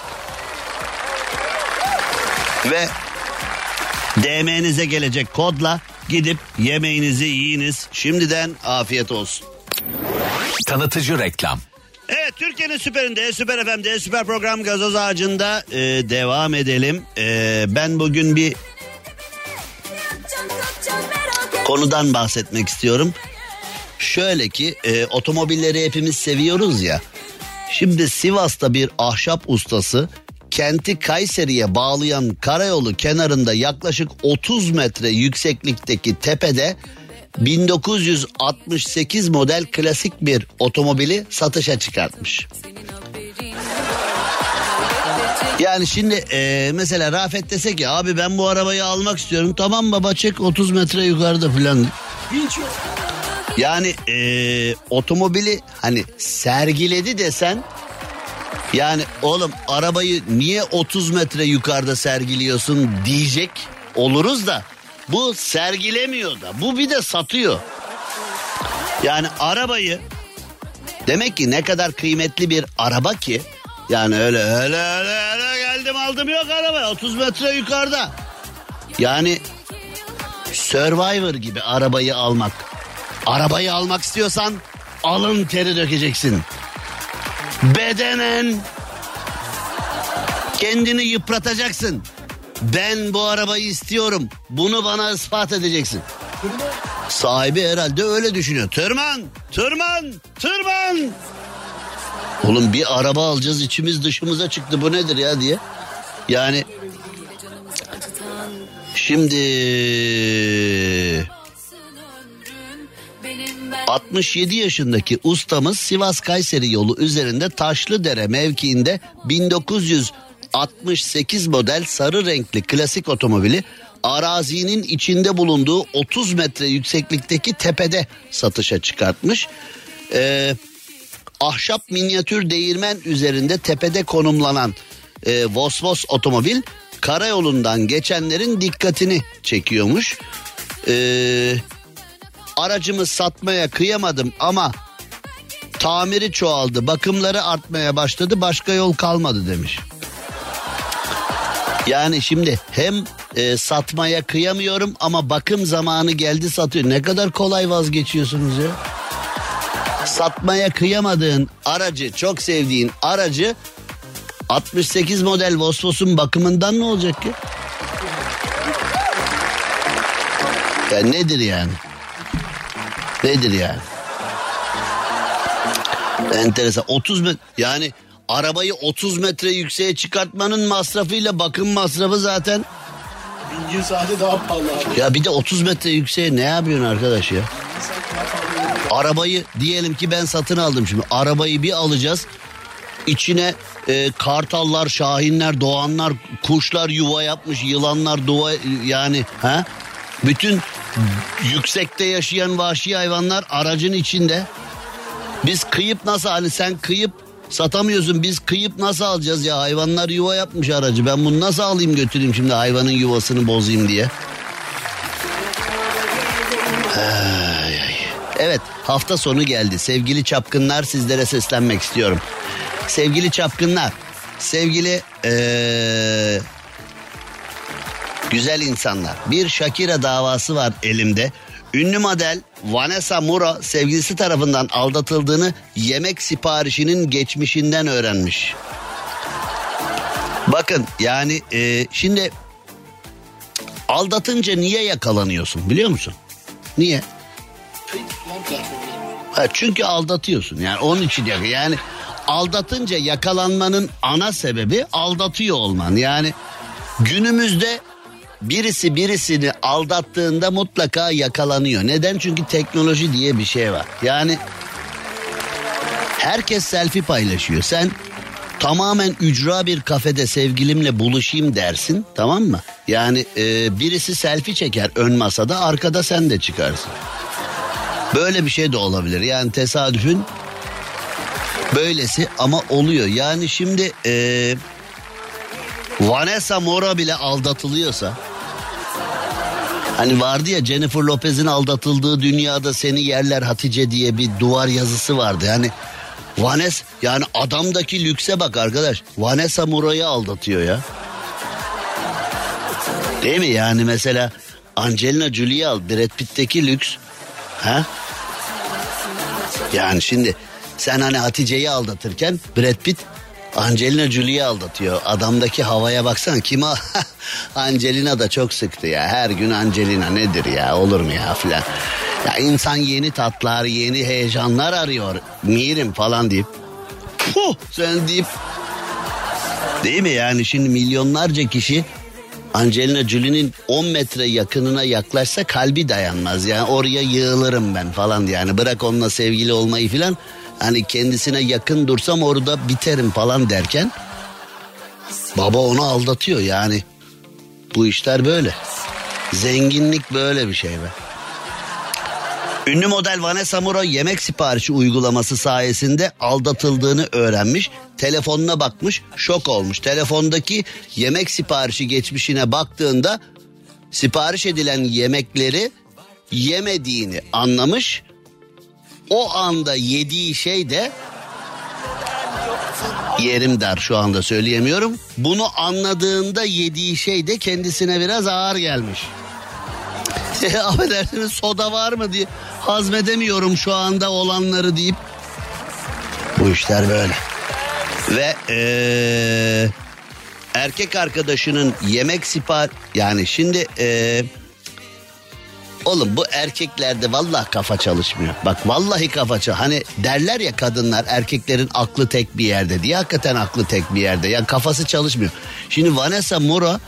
Ve DM'nize gelecek kodla gidip yemeğinizi yiyiniz. Şimdiden afiyet olsun. Tanıtıcı reklam. Evet Türkiye'nin süperinde Süper FM'de Süper Program Gazoz Ağacı'nda e, devam edelim. E, ben bugün bir konudan bahsetmek istiyorum. Şöyle ki e, otomobilleri hepimiz seviyoruz ya. Şimdi Sivas'ta bir ahşap ustası kenti Kayseri'ye bağlayan karayolu kenarında yaklaşık 30 metre yükseklikteki tepede 1968 model klasik bir otomobili satışa çıkartmış. Yani şimdi e, mesela Rafet dese ki abi ben bu arabayı almak istiyorum. Tamam baba çek 30 metre yukarıda falan. Yani e, otomobili hani sergiledi desen yani oğlum arabayı niye 30 metre yukarıda sergiliyorsun diyecek oluruz da bu sergilemiyor da bu bir de satıyor. Yani arabayı demek ki ne kadar kıymetli bir araba ki yani öyle öyle öyle, öyle geldim aldım yok araba 30 metre yukarıda. Yani Survivor gibi arabayı almak. Arabayı almak istiyorsan alın teri dökeceksin. Bedenen kendini yıpratacaksın. Ben bu arabayı istiyorum. Bunu bana ispat edeceksin. Sahibi herhalde öyle düşünüyor. Tırman, tırman, tırman. Oğlum bir araba alacağız içimiz dışımıza çıktı bu nedir ya diye. Yani şimdi 67 yaşındaki ustamız Sivas Kayseri yolu üzerinde Taşlıdere mevkiinde 1968 model sarı renkli klasik otomobili arazinin içinde bulunduğu 30 metre yükseklikteki tepede satışa çıkartmış. Ee, ahşap minyatür değirmen üzerinde tepede konumlanan e, Vosvos otomobil karayolundan geçenlerin dikkatini çekiyormuş. Ee, aracımı satmaya kıyamadım ama tamiri çoğaldı bakımları artmaya başladı başka yol kalmadı demiş. Yani şimdi hem e, satmaya kıyamıyorum ama bakım zamanı geldi satıyor. Ne kadar kolay vazgeçiyorsunuz ya. Satmaya kıyamadığın aracı çok sevdiğin aracı 68 model Vosvos'un bakımından ne olacak ki? Ya nedir yani? Nedir yani? Enteresan. 30 metre yani arabayı 30 metre yükseğe çıkartmanın masrafıyla bakım masrafı zaten. Bingin saati daha pahalı abi. Ya bir de 30 metre yükseğe ne yapıyorsun arkadaş ya? Arabayı diyelim ki ben satın aldım şimdi. Arabayı bir alacağız. İçine e, kartallar, şahinler, doğanlar, kuşlar yuva yapmış, yılanlar duva yani ha? Bütün yüksekte yaşayan vahşi hayvanlar aracın içinde. Biz kıyıp nasıl hani sen kıyıp satamıyorsun biz kıyıp nasıl alacağız ya hayvanlar yuva yapmış aracı ben bunu nasıl alayım götüreyim şimdi hayvanın yuvasını bozayım diye. Ay. Evet hafta sonu geldi sevgili çapkınlar sizlere seslenmek istiyorum. Sevgili çapkınlar sevgili ee, güzel insanlar bir Shakira davası var elimde. Ünlü model Vanessa Mura sevgilisi tarafından aldatıldığını yemek siparişinin geçmişinden öğrenmiş. Bakın yani e, şimdi Aldatınca niye yakalanıyorsun biliyor musun? Niye? Çünkü aldatıyorsun yani onun için yak- yani aldatınca yakalanmanın ana sebebi aldatıyor olman. Yani günümüzde birisi birisini aldattığında mutlaka yakalanıyor. Neden? Çünkü teknoloji diye bir şey var. Yani herkes selfie paylaşıyor. Sen tamamen ücra bir kafede sevgilimle buluşayım dersin tamam mı? Yani e, birisi selfie çeker ön masada arkada sen de çıkarsın. Böyle bir şey de olabilir. Yani tesadüfün böylesi ama oluyor. Yani şimdi e, Vanessa Mora bile aldatılıyorsa Hani vardı ya Jennifer Lopez'in aldatıldığı dünyada seni yerler Hatice diye bir duvar yazısı vardı. Yani Vanessa yani adamdaki lükse bak arkadaş. Vanessa Mora'yı aldatıyor ya. Değil mi yani mesela Angelina Jolie al Brad Pitt'teki lüks. Ha? Yani şimdi sen hani Hatice'yi aldatırken Brad Pitt Angelina Jolie'yi aldatıyor. Adamdaki havaya baksana kim o? Angelina da çok sıktı ya. Her gün Angelina nedir ya olur mu ya filan. Ya insan yeni tatlar, yeni heyecanlar arıyor. Mirim falan deyip. Puh sen deyip. Değil mi yani şimdi milyonlarca kişi Angelina Jolie'nin 10 metre yakınına yaklaşsa kalbi dayanmaz. Yani oraya yığılırım ben falan yani bırak onunla sevgili olmayı filan. Hani kendisine yakın dursam orada biterim falan derken baba onu aldatıyor yani. Bu işler böyle. Zenginlik böyle bir şey be. Ünlü model Vanessa Muro yemek siparişi uygulaması sayesinde aldatıldığını öğrenmiş. Telefonuna bakmış, şok olmuş. Telefondaki yemek siparişi geçmişine baktığında sipariş edilen yemekleri yemediğini anlamış. O anda yediği şey de yerim dar şu anda söyleyemiyorum. Bunu anladığında yediği şey de kendisine biraz ağır gelmiş. Affedersiniz soda var mı diye hazmedemiyorum şu anda olanları deyip. Bu işler böyle. Ve ee, erkek arkadaşının yemek sipar yani şimdi ee, Oğlum bu erkeklerde vallahi kafa çalışmıyor. Bak vallahi kafa çalışmıyor. Hani derler ya kadınlar erkeklerin aklı tek bir yerde diye. Hakikaten aklı tek bir yerde. Yani kafası çalışmıyor. Şimdi Vanessa Mora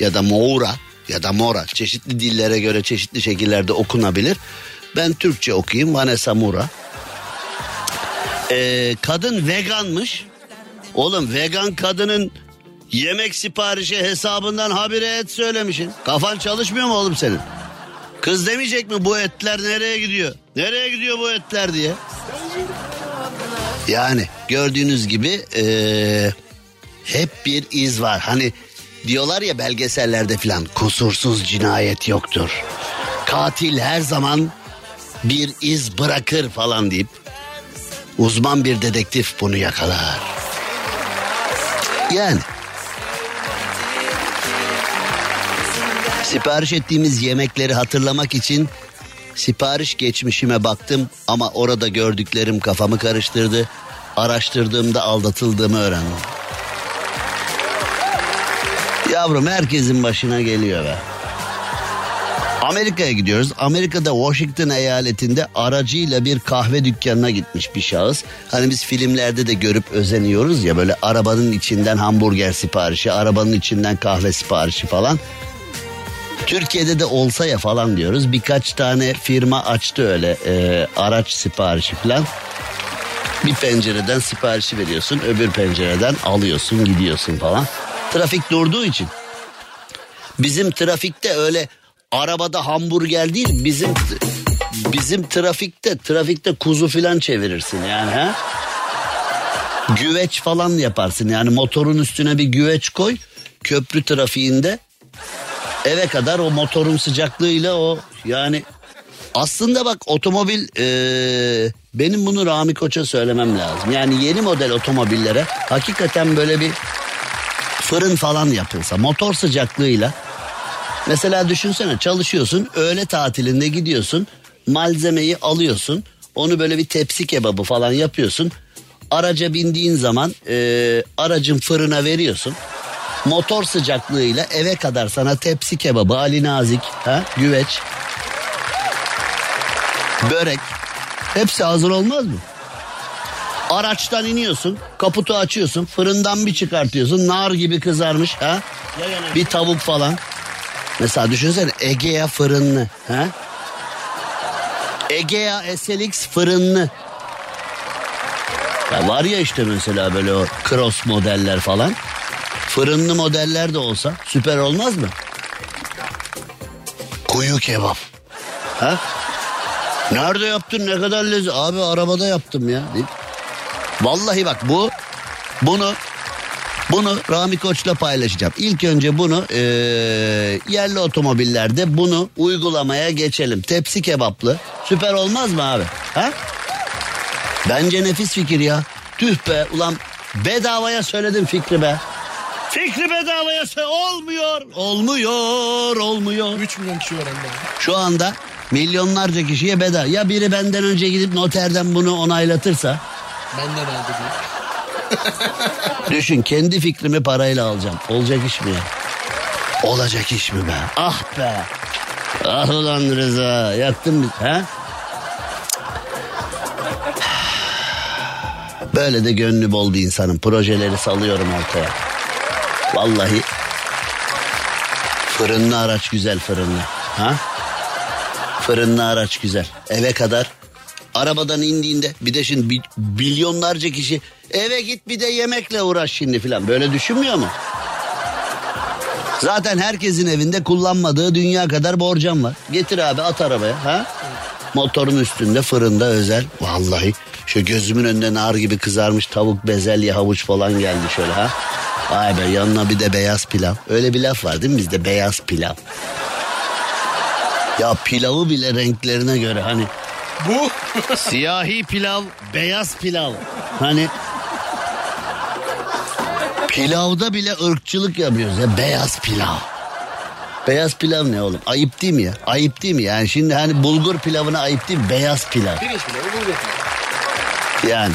ya da Moura ya da Mora çeşitli dillere göre çeşitli şekillerde okunabilir. Ben Türkçe okuyayım Vanessa Mora. Ee, kadın veganmış. Oğlum vegan kadının yemek siparişi hesabından habire et söylemişsin. Kafan çalışmıyor mu oğlum senin? Kız demeyecek mi bu etler nereye gidiyor? Nereye gidiyor bu etler diye. Yani gördüğünüz gibi ee, hep bir iz var. Hani diyorlar ya belgesellerde filan kusursuz cinayet yoktur. Katil her zaman bir iz bırakır falan deyip uzman bir dedektif bunu yakalar. Yani Sipariş ettiğimiz yemekleri hatırlamak için sipariş geçmişime baktım ama orada gördüklerim kafamı karıştırdı. Araştırdığımda aldatıldığımı öğrendim. Yavrum herkesin başına geliyor be. Amerika'ya gidiyoruz. Amerika'da Washington eyaletinde aracıyla bir kahve dükkanına gitmiş bir şahıs. Hani biz filmlerde de görüp özeniyoruz ya böyle arabanın içinden hamburger siparişi, arabanın içinden kahve siparişi falan. Türkiye'de de olsa ya falan diyoruz. Birkaç tane firma açtı öyle e, araç siparişi falan. Bir pencereden siparişi veriyorsun, öbür pencereden alıyorsun, gidiyorsun falan. Trafik durduğu için. Bizim trafikte öyle arabada hamburger değil, bizim bizim trafikte trafikte kuzu falan çevirirsin yani ha. Güveç falan yaparsın yani motorun üstüne bir güveç koy köprü trafiğinde eve kadar o motorun sıcaklığıyla o yani aslında bak otomobil e, benim bunu Rami Koç'a söylemem lazım. Yani yeni model otomobillere hakikaten böyle bir fırın falan yapılsa motor sıcaklığıyla mesela düşünsene çalışıyorsun öğle tatilinde gidiyorsun malzemeyi alıyorsun onu böyle bir tepsi kebabı falan yapıyorsun araca bindiğin zaman e, aracın fırına veriyorsun motor sıcaklığıyla eve kadar sana tepsi kebabı, Ali Nazik, ha, güveç, börek hepsi hazır olmaz mı? Araçtan iniyorsun, kaputu açıyorsun, fırından bir çıkartıyorsun, nar gibi kızarmış ha? Bir tavuk falan. Mesela düşünsene Egea fırınlı ha? Egea SLX fırınlı. Ya var ya işte mesela böyle o cross modeller falan. Fırınlı modeller de olsa süper olmaz mı? Kuyu kebap. Ha? Nerede yaptın ne kadar lezzet? Abi arabada yaptım ya. Vallahi bak bu bunu bunu Rami Koç'la paylaşacağım. İlk önce bunu eee, yerli otomobillerde bunu uygulamaya geçelim. Tepsi kebaplı. Süper olmaz mı abi? Ha? Bence nefis fikir ya. Tüh be ulan bedavaya söyledim fikri be. Fikri bedavaya sö- olmuyor. Olmuyor, olmuyor. 3 milyon kişi öğrendi. Şu anda milyonlarca kişiye bedava. Ya biri benden önce gidip noterden bunu onaylatırsa Benden aldı. Düşün kendi fikrimi parayla alacağım. Olacak iş mi ya? Olacak iş mi be? Ah be. Ah ulan Rıza yaktın biz ha? Böyle de gönlü bol bir insanım. Projeleri salıyorum ortaya. Vallahi fırınlı araç güzel fırınlı. Ha? Fırınlı araç güzel. Eve kadar arabadan indiğinde bir de şimdi milyonlarca kişi eve git bir de yemekle uğraş şimdi filan. Böyle düşünmüyor mu? Zaten herkesin evinde kullanmadığı dünya kadar borcam var. Getir abi at arabaya ha? Motorun üstünde fırında özel. Vallahi şu gözümün önünde nar gibi kızarmış tavuk bezelye havuç falan geldi şöyle ha. Vay be yanına bir de beyaz pilav. Öyle bir laf var değil mi bizde beyaz pilav. Ya pilavı bile renklerine göre hani Bu siyahi pilav, beyaz pilav. Hani pilavda bile ırkçılık yapıyoruz ya beyaz pilav. Beyaz pilav ne oğlum? Ayıp değil mi ya? Ayıp değil mi? Yani şimdi hani bulgur pilavına ayıp değil mi? Beyaz pilav. pirinç bile bu bulgur pilavı. Yani.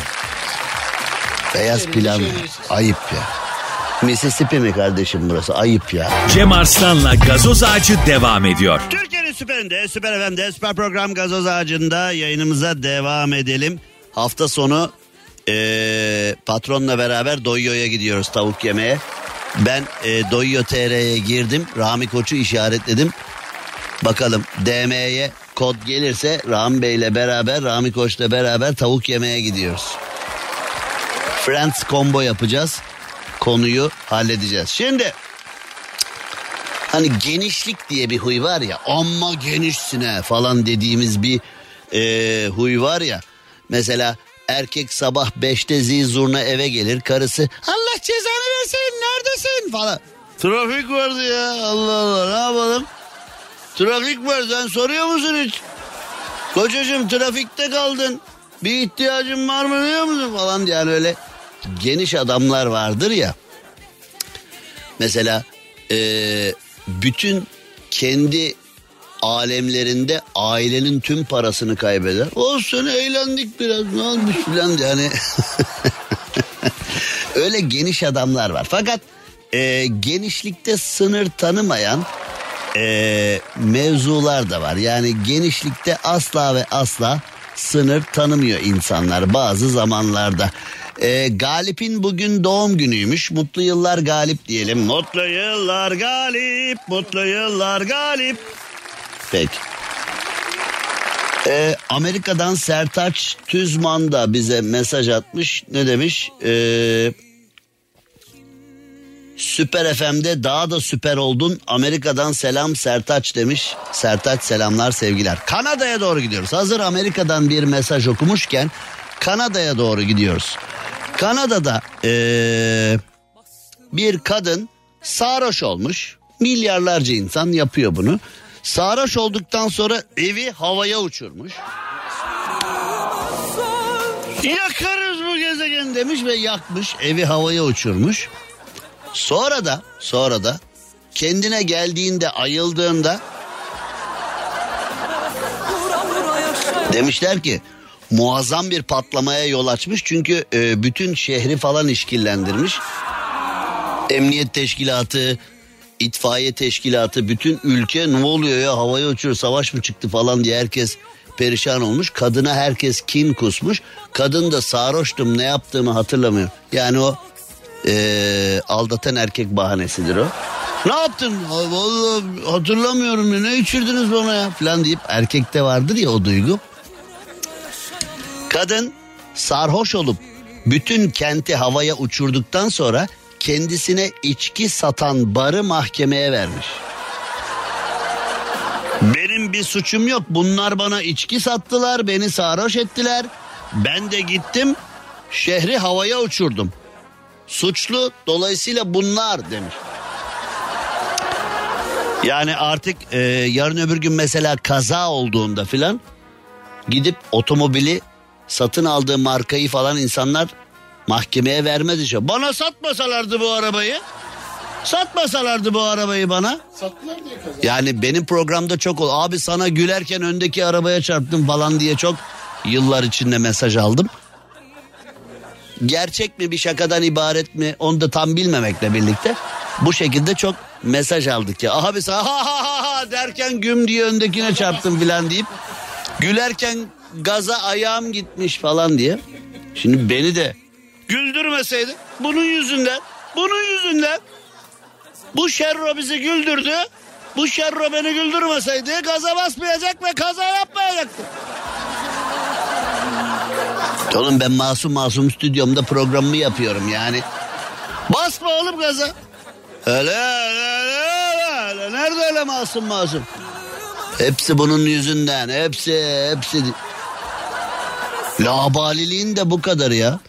Beyaz pilav şöyle. ayıp ya. Mississippi mi kardeşim burası? Ayıp ya. Cem Arslan'la gazoz ağacı devam ediyor. Türkiye'nin süperinde, süper FM'de, süper program gazoz ağacında yayınımıza devam edelim. Hafta sonu eee, patronla beraber Doyyo'ya gidiyoruz tavuk yemeye. Ben eee Doyyo TR'ye girdim. Rami Koç'u işaretledim. Bakalım DM'ye kod gelirse Rami Bey'le beraber, Rami Koç'la beraber tavuk yemeye gidiyoruz. Friends combo yapacağız. Konuyu halledeceğiz. Şimdi hani genişlik diye bir huy var ya amma genişsin he falan dediğimiz bir e, huy var ya. Mesela erkek sabah beşte zil eve gelir karısı Allah cezanı versin neredesin falan. Trafik vardı ya Allah Allah ne yapalım. Trafik var sen soruyor musun hiç? Kocacığım trafikte kaldın. Bir ihtiyacın var mı biliyor musun falan yani öyle geniş adamlar vardır ya. Mesela eee, bütün kendi alemlerinde ailenin tüm parasını kaybeder. Olsun eğlendik biraz ne olmuş filan diye hani. Öyle geniş adamlar var. Fakat eee, genişlikte sınır tanımayan eee, mevzular da var. Yani genişlikte asla ve asla sınır tanımıyor insanlar bazı zamanlarda. Eee, Galip'in bugün doğum günüymüş. Mutlu yıllar Galip diyelim. Mutlu yıllar Galip, mutlu yıllar Galip. Peki. Ee, Amerika'dan Sertaç Tüzman da bize mesaj atmış. Ne demiş? Ee, Süper FM'de daha da süper oldun. Amerika'dan selam Sertaç demiş. Sertaç selamlar sevgiler. Kanada'ya doğru gidiyoruz. Hazır Amerika'dan bir mesaj okumuşken Kanada'ya doğru gidiyoruz. Kanada'da ee, bir kadın sarhoş olmuş. Milyarlarca insan yapıyor bunu. Sarhoş olduktan sonra evi havaya uçurmuş. Yakarız bu gezegen demiş ve yakmış evi havaya uçurmuş. Sonra da sonra da kendine geldiğinde ayıldığında demişler ki muazzam bir patlamaya yol açmış çünkü e, bütün şehri falan işkillendirmiş. Emniyet teşkilatı, itfaiye teşkilatı, bütün ülke ne oluyor ya havaya uçuyor savaş mı çıktı falan diye herkes perişan olmuş. Kadına herkes kin kusmuş. Kadın da sarhoştum ne yaptığımı hatırlamıyor. Yani o eee, aldatan erkek bahanesidir o. Ne yaptın? Vallahi hatırlamıyorum ya ne içirdiniz bana ya falan deyip erkekte vardır ya o duygu. Kadın sarhoş olup bütün kenti havaya uçurduktan sonra kendisine içki satan barı mahkemeye vermiş. Benim bir suçum yok. Bunlar bana içki sattılar, beni sarhoş ettiler. Ben de gittim, şehri havaya uçurdum. Suçlu dolayısıyla bunlar demiş. Yani artık e, yarın öbür gün mesela kaza olduğunda filan gidip otomobili satın aldığı markayı falan insanlar mahkemeye vermez işte. Bana satmasalardı bu arabayı. Satmasalardı bu arabayı bana. Sattılar diye kazandı. Yani benim programda çok ol. Abi sana gülerken öndeki arabaya çarptım falan diye çok yıllar içinde mesaj aldım. Gerçek mi bir şakadan ibaret mi onu da tam bilmemekle birlikte bu şekilde çok mesaj aldık ya. Abi sana ha ha ha ha derken güm diye öndekine çarptım falan deyip gülerken gaza ayağım gitmiş falan diye. Şimdi beni de güldürmeseydi bunun yüzünden bunun yüzünden bu şerro bizi güldürdü. Bu şerro beni güldürmeseydi gaza basmayacak ve kaza yapmayacaktı. Oğlum ben masum masum stüdyomda programımı yapıyorum yani. Basma oğlum gaza. Öyle öyle, öyle. Nerede öyle masum masum? Hepsi bunun yüzünden. Hepsi hepsi. Labaliliğin de bu kadar ya.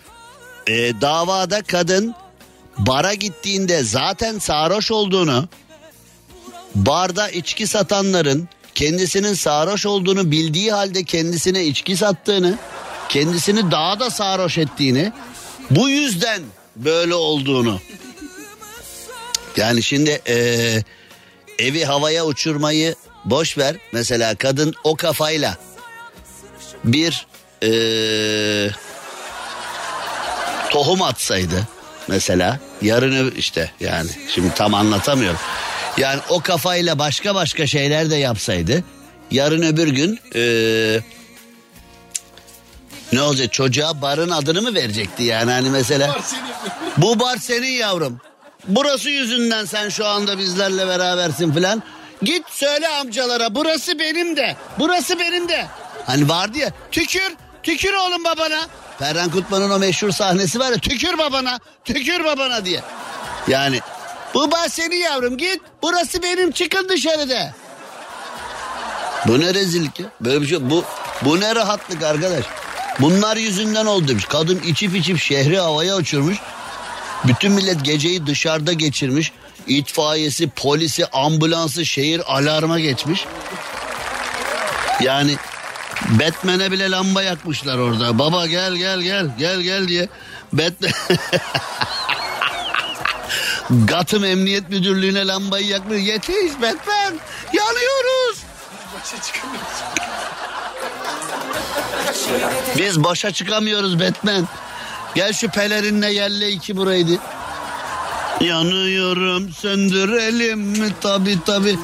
Ee, davada kadın bara gittiğinde zaten sarhoş olduğunu barda içki satanların kendisinin sarhoş olduğunu bildiği halde kendisine içki sattığını kendisini daha da sarhoş ettiğini bu yüzden böyle olduğunu yani şimdi eee, evi havaya uçurmayı boş ver mesela kadın o kafayla bir eee, tohum atsaydı mesela yarın öbür- işte yani şimdi tam anlatamıyorum. Yani o kafayla başka başka şeyler de yapsaydı yarın öbür gün eee, ne olacak çocuğa barın adını mı verecekti yani hani mesela bu bar senin yavrum. Burası yüzünden sen şu anda bizlerle berabersin filan. Git söyle amcalara burası benim de. Burası benim de. Hani vardı ya tükür tükür oğlum babana. Ferhan Kutman'ın o meşhur sahnesi var ya tükür babana tükür babana diye. Yani bu bar senin yavrum git burası benim çıkın dışarıda. Bu ne rezillik ya? Böyle bir şey bu bu ne rahatlık arkadaş. Bunlar yüzünden oldu demiş. Kadın içip içip şehri havaya uçurmuş. Bütün millet geceyi dışarıda geçirmiş. İtfaiyesi, polisi, ambulansı şehir alarma geçmiş. Yani Batman'e bile lamba yakmışlar orada. Baba gel gel gel gel gel diye. Batman... Gotham Emniyet Müdürlüğü'ne lambayı yakmış. Yetiş Batman yanıyoruz. Biz başa çıkamıyoruz Batman. Gel şu pelerinle yerle iki buraydı. Yanıyorum söndürelim mi tabi tabi.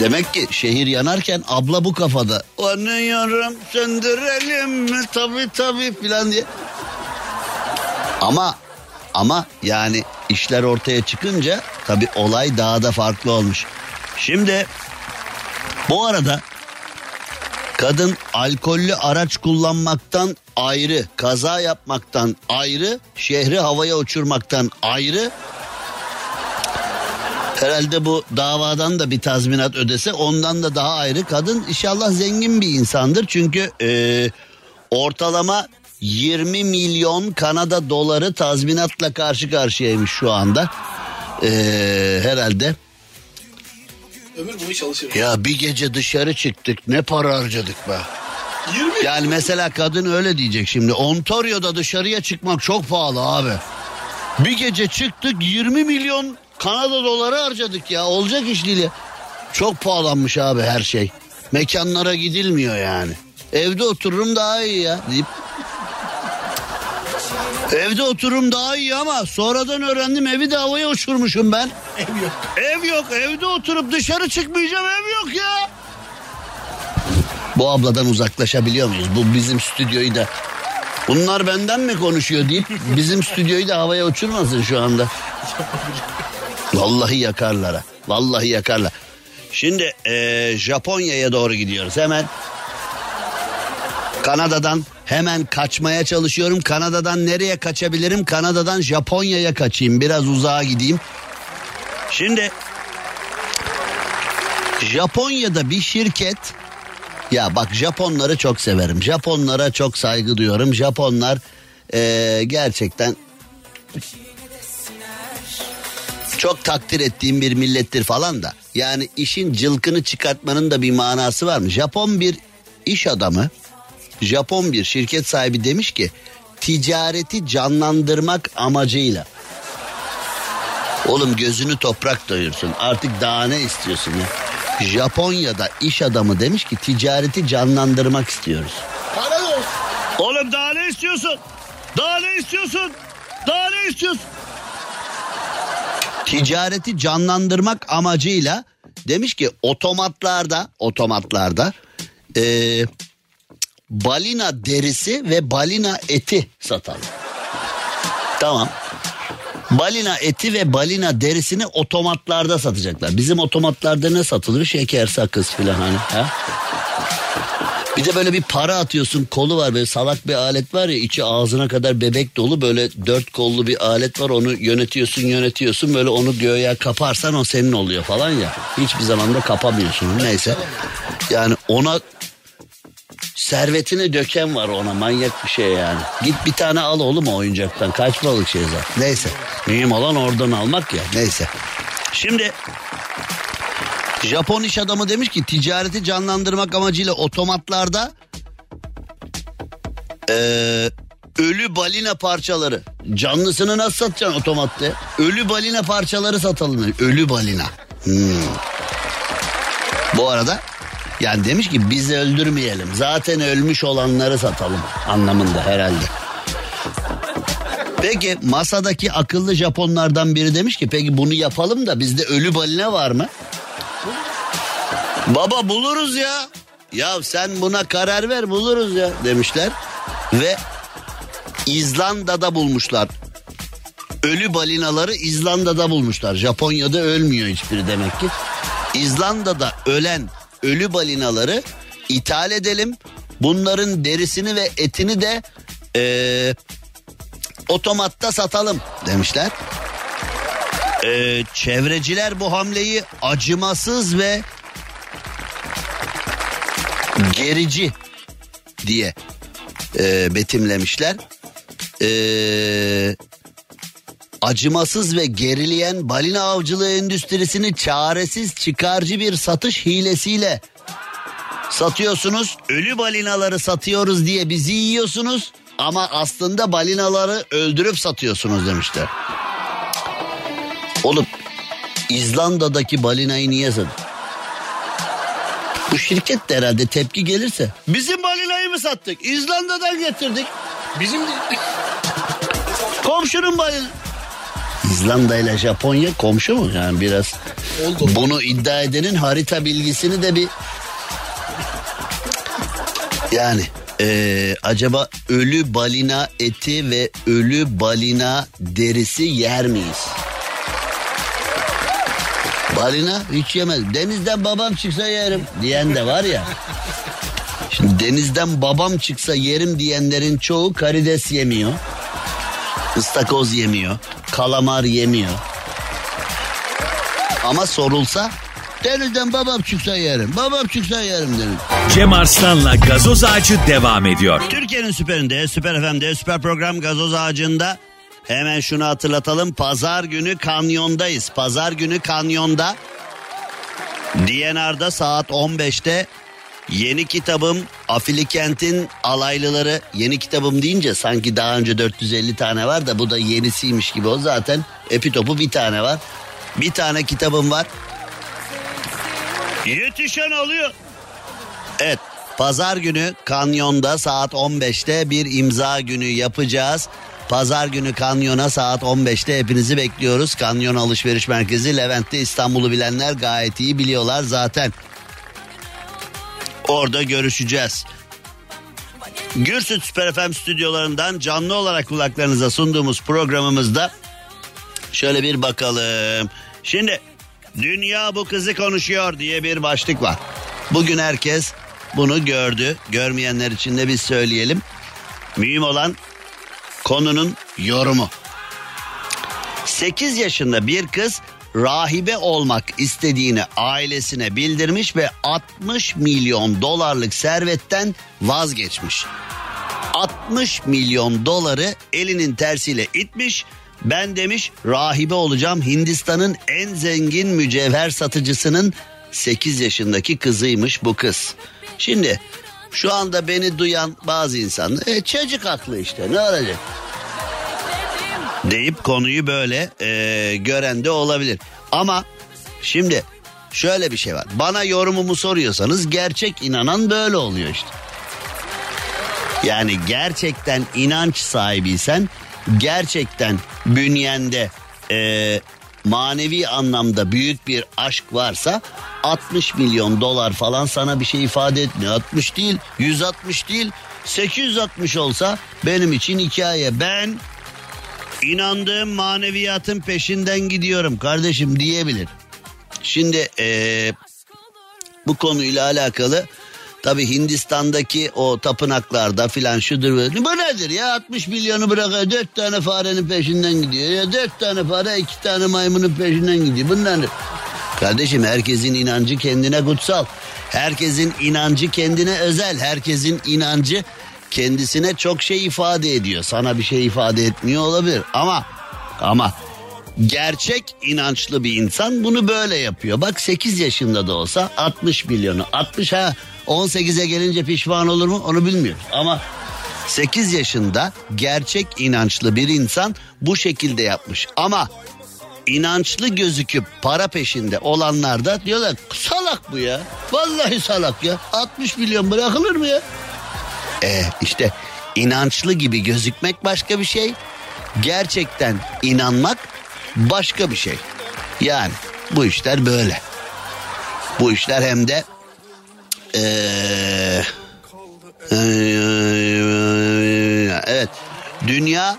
Demek ki şehir yanarken abla bu kafada. Yanıyorum söndürelim mi tabi tabi filan diye. Ama ama yani işler ortaya çıkınca tabi olay daha da farklı olmuş. Şimdi bu arada Kadın alkollü araç kullanmaktan ayrı, kaza yapmaktan ayrı, şehri havaya uçurmaktan ayrı. Herhalde bu davadan da bir tazminat ödese ondan da daha ayrı. Kadın inşallah zengin bir insandır. Çünkü e, ortalama 20 milyon Kanada doları tazminatla karşı karşıyaymış şu anda. E, herhalde. Ömür boyu çalışır. Ya bir gece dışarı çıktık ne para harcadık be. 20 Yani mesela kadın öyle diyecek şimdi. Ontario'da dışarıya çıkmak çok pahalı abi. Bir gece çıktık 20 milyon Kanada doları harcadık ya. Olacak iş değil ya. Çok pahalanmış abi her şey. Mekanlara gidilmiyor yani. Evde otururum daha iyi ya deyip. Evde oturum daha iyi ama sonradan öğrendim evi de havaya uçurmuşum ben. Ev yok. Ev yok evde oturup dışarı çıkmayacağım ev yok ya. Bu abladan uzaklaşabiliyor muyuz? Bu bizim stüdyoyu da bunlar benden mi konuşuyor deyip bizim stüdyoyu da havaya uçurmasın şu anda. Vallahi yakarlar ha. Vallahi yakarlar. Şimdi eee, Japonya'ya doğru gidiyoruz hemen. Kanada'dan hemen kaçmaya çalışıyorum. Kanada'dan nereye kaçabilirim? Kanada'dan Japonya'ya kaçayım. Biraz uzağa gideyim. Şimdi Japonya'da bir şirket ya bak Japonları çok severim. Japonlara çok saygı duyuyorum. Japonlar eee, gerçekten çok takdir ettiğim bir millettir falan da. Yani işin cılkını çıkartmanın da bir manası var mı? Japon bir iş adamı, Japon bir şirket sahibi demiş ki ticareti canlandırmak amacıyla. Oğlum gözünü toprak doyursun. Artık daha ne istiyorsun ya? Japonya'da iş adamı demiş ki ticareti canlandırmak istiyoruz. Para da olsun. Oğlum daha ne istiyorsun? Daha ne istiyorsun? Daha ne istiyorsun? Ticareti canlandırmak amacıyla demiş ki otomatlarda otomatlarda eee, balina derisi ve balina eti satalım. Tamam. Balina eti ve balina derisini otomatlarda satacaklar. Bizim otomatlarda ne satılır? Şeker, sakız filan hani. Ha? Bir de böyle bir para atıyorsun kolu var böyle salak bir alet var ya içi ağzına kadar bebek dolu böyle dört kollu bir alet var onu yönetiyorsun yönetiyorsun böyle onu göğe kaparsan o senin oluyor falan ya. Hiçbir zaman da kapamıyorsun neyse. Yani ona servetini döken var ona manyak bir şey yani. Git bir tane al oğlum o oyuncaktan kaç balık şey zaten. Neyse mühim olan oradan almak ya neyse. Şimdi Japon iş adamı demiş ki ticareti canlandırmak amacıyla otomatlarda eee, ölü balina parçaları. Canlısını nasıl satacaksın otomatta? Ölü balina parçaları demiş. Ölü balina. Hmm. Bu arada yani demiş ki biz öldürmeyelim. Zaten ölmüş olanları satalım anlamında herhalde. Peki masadaki akıllı Japonlardan biri demiş ki peki bunu yapalım da bizde ölü balina var mı? Baba buluruz ya. Ya sen buna karar ver buluruz ya demişler. Ve İzlanda'da bulmuşlar. Ölü balinaları İzlanda'da bulmuşlar. Japonya'da ölmüyor hiçbiri demek ki. İzlanda'da ölen ölü balinaları ithal edelim. Bunların derisini ve etini de eee, otomatta satalım demişler. Eee, çevreciler bu hamleyi acımasız ve gerici diye e, betimlemişler. E, acımasız ve gerileyen balina avcılığı endüstrisini çaresiz çıkarcı bir satış hilesiyle satıyorsunuz. Ölü balinaları satıyoruz diye bizi yiyorsunuz ama aslında balinaları öldürüp satıyorsunuz demişler. Oğlum İzlanda'daki balinayı niye satın? Bu şirket de herhalde tepki gelirse. Bizim balinayı mı sattık? İzlanda'dan getirdik. Bizim. Komşunun balina. İzlanda ile Japonya komşu mu? Yani biraz Oldu. bunu iddia edenin harita bilgisini de bir... Yani eee, acaba ölü balina eti ve ölü balina derisi yer miyiz? Balina hiç yemez. Denizden babam çıksa yerim diyen de var ya. Şimdi denizden babam çıksa yerim diyenlerin çoğu karides yemiyor. ıstakoz yemiyor. Kalamar yemiyor. Ama sorulsa denizden babam çıksa yerim. Babam çıksa yerim derim. Cem Arslan'la gazoz ağacı devam ediyor. Türkiye'nin süperinde, süper FM'de, süper program gazoz ağacında hemen şunu hatırlatalım. Pazar günü kanyondayız. Pazar günü kanyonda DNR'da saat 15'te yeni kitabım Afilikent'in alaylıları yeni kitabım deyince sanki daha önce 450 tane var da bu da yenisiymiş gibi o zaten epitopu bir tane var. Bir tane kitabım var. Yetişen alıyor. Evet pazar günü kanyonda saat 15'te bir imza günü yapacağız. Pazar günü Kanyon'a saat 15'te hepinizi bekliyoruz. Kanyon Alışveriş Merkezi Levent'te İstanbul'u bilenler gayet iyi biliyorlar zaten. Orada görüşeceğiz. Gürsüt Süper FM stüdyolarından canlı olarak kulaklarınıza sunduğumuz programımızda şöyle bir bakalım. Şimdi dünya bu kızı konuşuyor diye bir başlık var. Bugün herkes bunu gördü. Görmeyenler için de biz söyleyelim. Mühim olan konunun yorumu. 8 yaşında bir kız rahibe olmak istediğini ailesine bildirmiş ve 60 milyon dolarlık servetten vazgeçmiş. 60 milyon doları elinin tersiyle itmiş. Ben demiş rahibe olacağım Hindistan'ın en zengin mücevher satıcısının 8 yaşındaki kızıymış bu kız. Şimdi şu anda beni duyan bazı insan e, çocuk aklı işte ne olacak? Deyip konuyu böyle e, gören de olabilir. Ama şimdi şöyle bir şey var. Bana yorumumu soruyorsanız gerçek inanan böyle oluyor işte. Yani gerçekten inanç sahibiysen gerçekten bünyende e, manevi anlamda büyük bir aşk varsa 60 milyon dolar falan sana bir şey ifade etmiyor. 60 değil 160 değil 860 olsa benim için hikaye. Ben inandığım maneviyatın peşinden gidiyorum kardeşim diyebilir. Şimdi e, bu konuyla alakalı Tabi Hindistan'daki o tapınaklarda filan şudur böyle. Bu nedir ya 60 milyonu bırakıyor dört tane farenin peşinden gidiyor. Ya dört tane fare iki tane maymunun peşinden gidiyor. Bunlar Kardeşim herkesin inancı kendine kutsal. Herkesin inancı kendine özel. Herkesin inancı kendisine çok şey ifade ediyor. Sana bir şey ifade etmiyor olabilir ama ama gerçek inançlı bir insan bunu böyle yapıyor. Bak 8 yaşında da olsa 60 milyonu 60 ha 18'e gelince pişman olur mu onu bilmiyoruz. Ama 8 yaşında gerçek inançlı bir insan bu şekilde yapmış. Ama inançlı gözüküp para peşinde olanlar da diyorlar salak bu ya. Vallahi salak ya. 60 milyon bırakılır mı ya? E işte inançlı gibi gözükmek başka bir şey. Gerçekten inanmak başka bir şey. Yani bu işler böyle. Bu işler hem de ee, evet dünya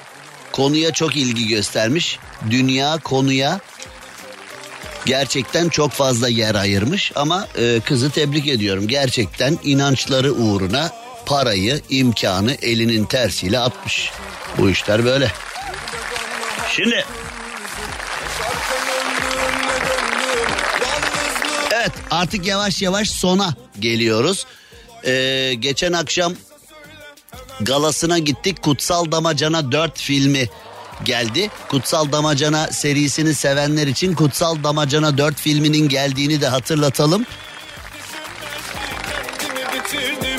konuya çok ilgi göstermiş. Dünya konuya gerçekten çok fazla yer ayırmış ama e, kızı tebrik ediyorum. Gerçekten inançları uğruna parayı, imkanı elinin tersiyle atmış. Bu işler böyle. Şimdi Evet artık yavaş yavaş sona geliyoruz. Ee, geçen akşam galasına gittik. Kutsal Damacana 4 filmi geldi. Kutsal Damacana serisini sevenler için Kutsal Damacana 4 filminin geldiğini de hatırlatalım.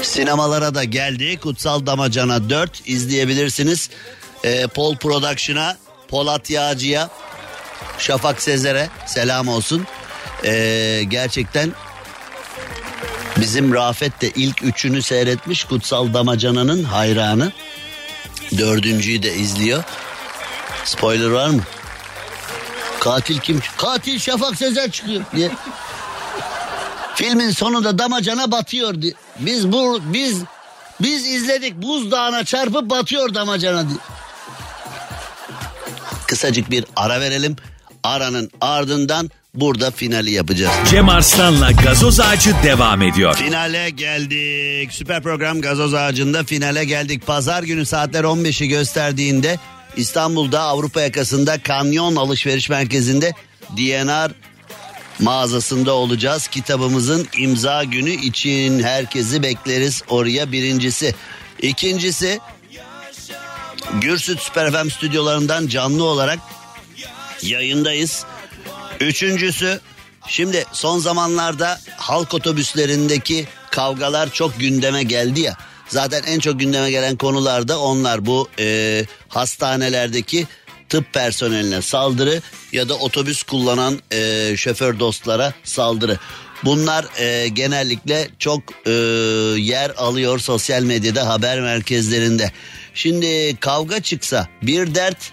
Sinemalara da geldi. Kutsal Damacana 4 izleyebilirsiniz. Ee, Pol Production'a, Polat Yağcı'ya, Şafak Sezer'e selam olsun. Ee, gerçekten bizim Rafet de ilk üçünü seyretmiş Kutsal Damacana'nın hayranı. Dördüncüyü de izliyor. Spoiler var mı? Katil kim? Katil Şafak Sezer çıkıyor diye. Filmin sonunda damacana batıyor diye. Biz bu biz biz izledik buzdağına çarpıp batıyor damacana diye. Kısacık bir ara verelim. Aranın ardından burada finali yapacağız. Cem Arslan'la gazoz ağacı devam ediyor. Finale geldik. Süper program gazoz ağacında finale geldik. Pazar günü saatler 15'i gösterdiğinde İstanbul'da Avrupa yakasında Kanyon Alışveriş Merkezi'nde DNR mağazasında olacağız. Kitabımızın imza günü için herkesi bekleriz oraya birincisi. İkincisi Gürsüt Süper FM stüdyolarından canlı olarak yayındayız. Üçüncüsü şimdi son zamanlarda halk otobüslerindeki kavgalar çok gündeme geldi ya. Zaten en çok gündeme gelen konular da onlar bu e, hastanelerdeki tıp personeline saldırı ya da otobüs kullanan e, şoför dostlara saldırı. Bunlar e, genellikle çok e, yer alıyor sosyal medyada haber merkezlerinde. Şimdi kavga çıksa bir dert,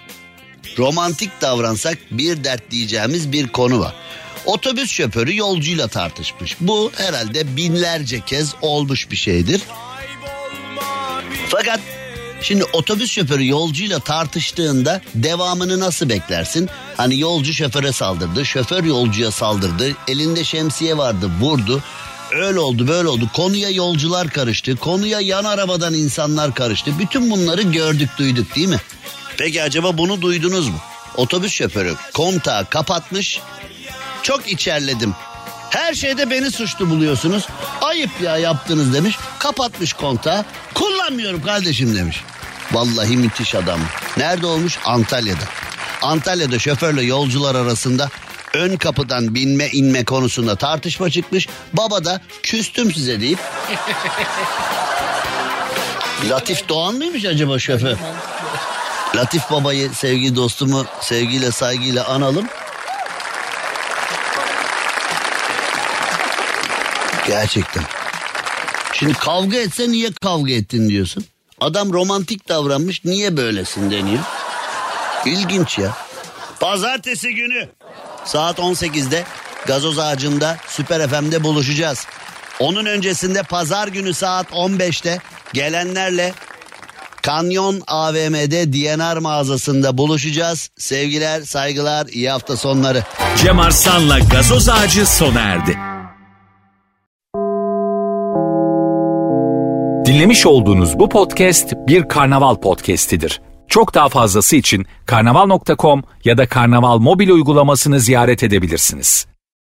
romantik davransak bir dert diyeceğimiz bir konu var. Otobüs şoförü yolcuyla tartışmış. Bu herhalde binlerce kez olmuş bir şeydir. Fakat şimdi otobüs şoförü yolcuyla tartıştığında devamını nasıl beklersin? Hani yolcu şoföre saldırdı, şoför yolcuya saldırdı, elinde şemsiye vardı, vurdu. Öyle oldu böyle oldu. Konuya yolcular karıştı. Konuya yan arabadan insanlar karıştı. Bütün bunları gördük duyduk değil mi? Peki acaba bunu duydunuz mu? Otobüs şoförü kontağı kapatmış. Çok içerledim. Her şeyde beni suçlu buluyorsunuz. Ayıp ya yaptınız demiş. Kapatmış kontağı. Kullanmıyorum kardeşim demiş. Vallahi müthiş adam. Nerede olmuş? Antalya'da. Antalya'da şoförle yolcular arasında ön kapıdan binme inme konusunda tartışma çıkmış. Baba da küstüm size deyip. Latif Doğan mıymış acaba şoför? Latif babayı sevgili dostumu sevgiyle saygıyla analım. Gerçekten. Şimdi kavga etse niye kavga ettin diyorsun. Adam romantik davranmış niye böylesin deniyor. İlginç ya. Pazartesi günü saat 18'de gazoz ağacında Süper FM'de buluşacağız. Onun öncesinde pazar günü saat 15'te gelenlerle Kanyon AVM'de DNR mağazasında buluşacağız. Sevgiler, saygılar, iyi hafta sonları. Cem Arslan'la gazoz ağacı sona erdi. Dinlemiş olduğunuz bu podcast bir karnaval podcastidir. Çok daha fazlası için karnaval.com ya da karnaval mobil uygulamasını ziyaret edebilirsiniz.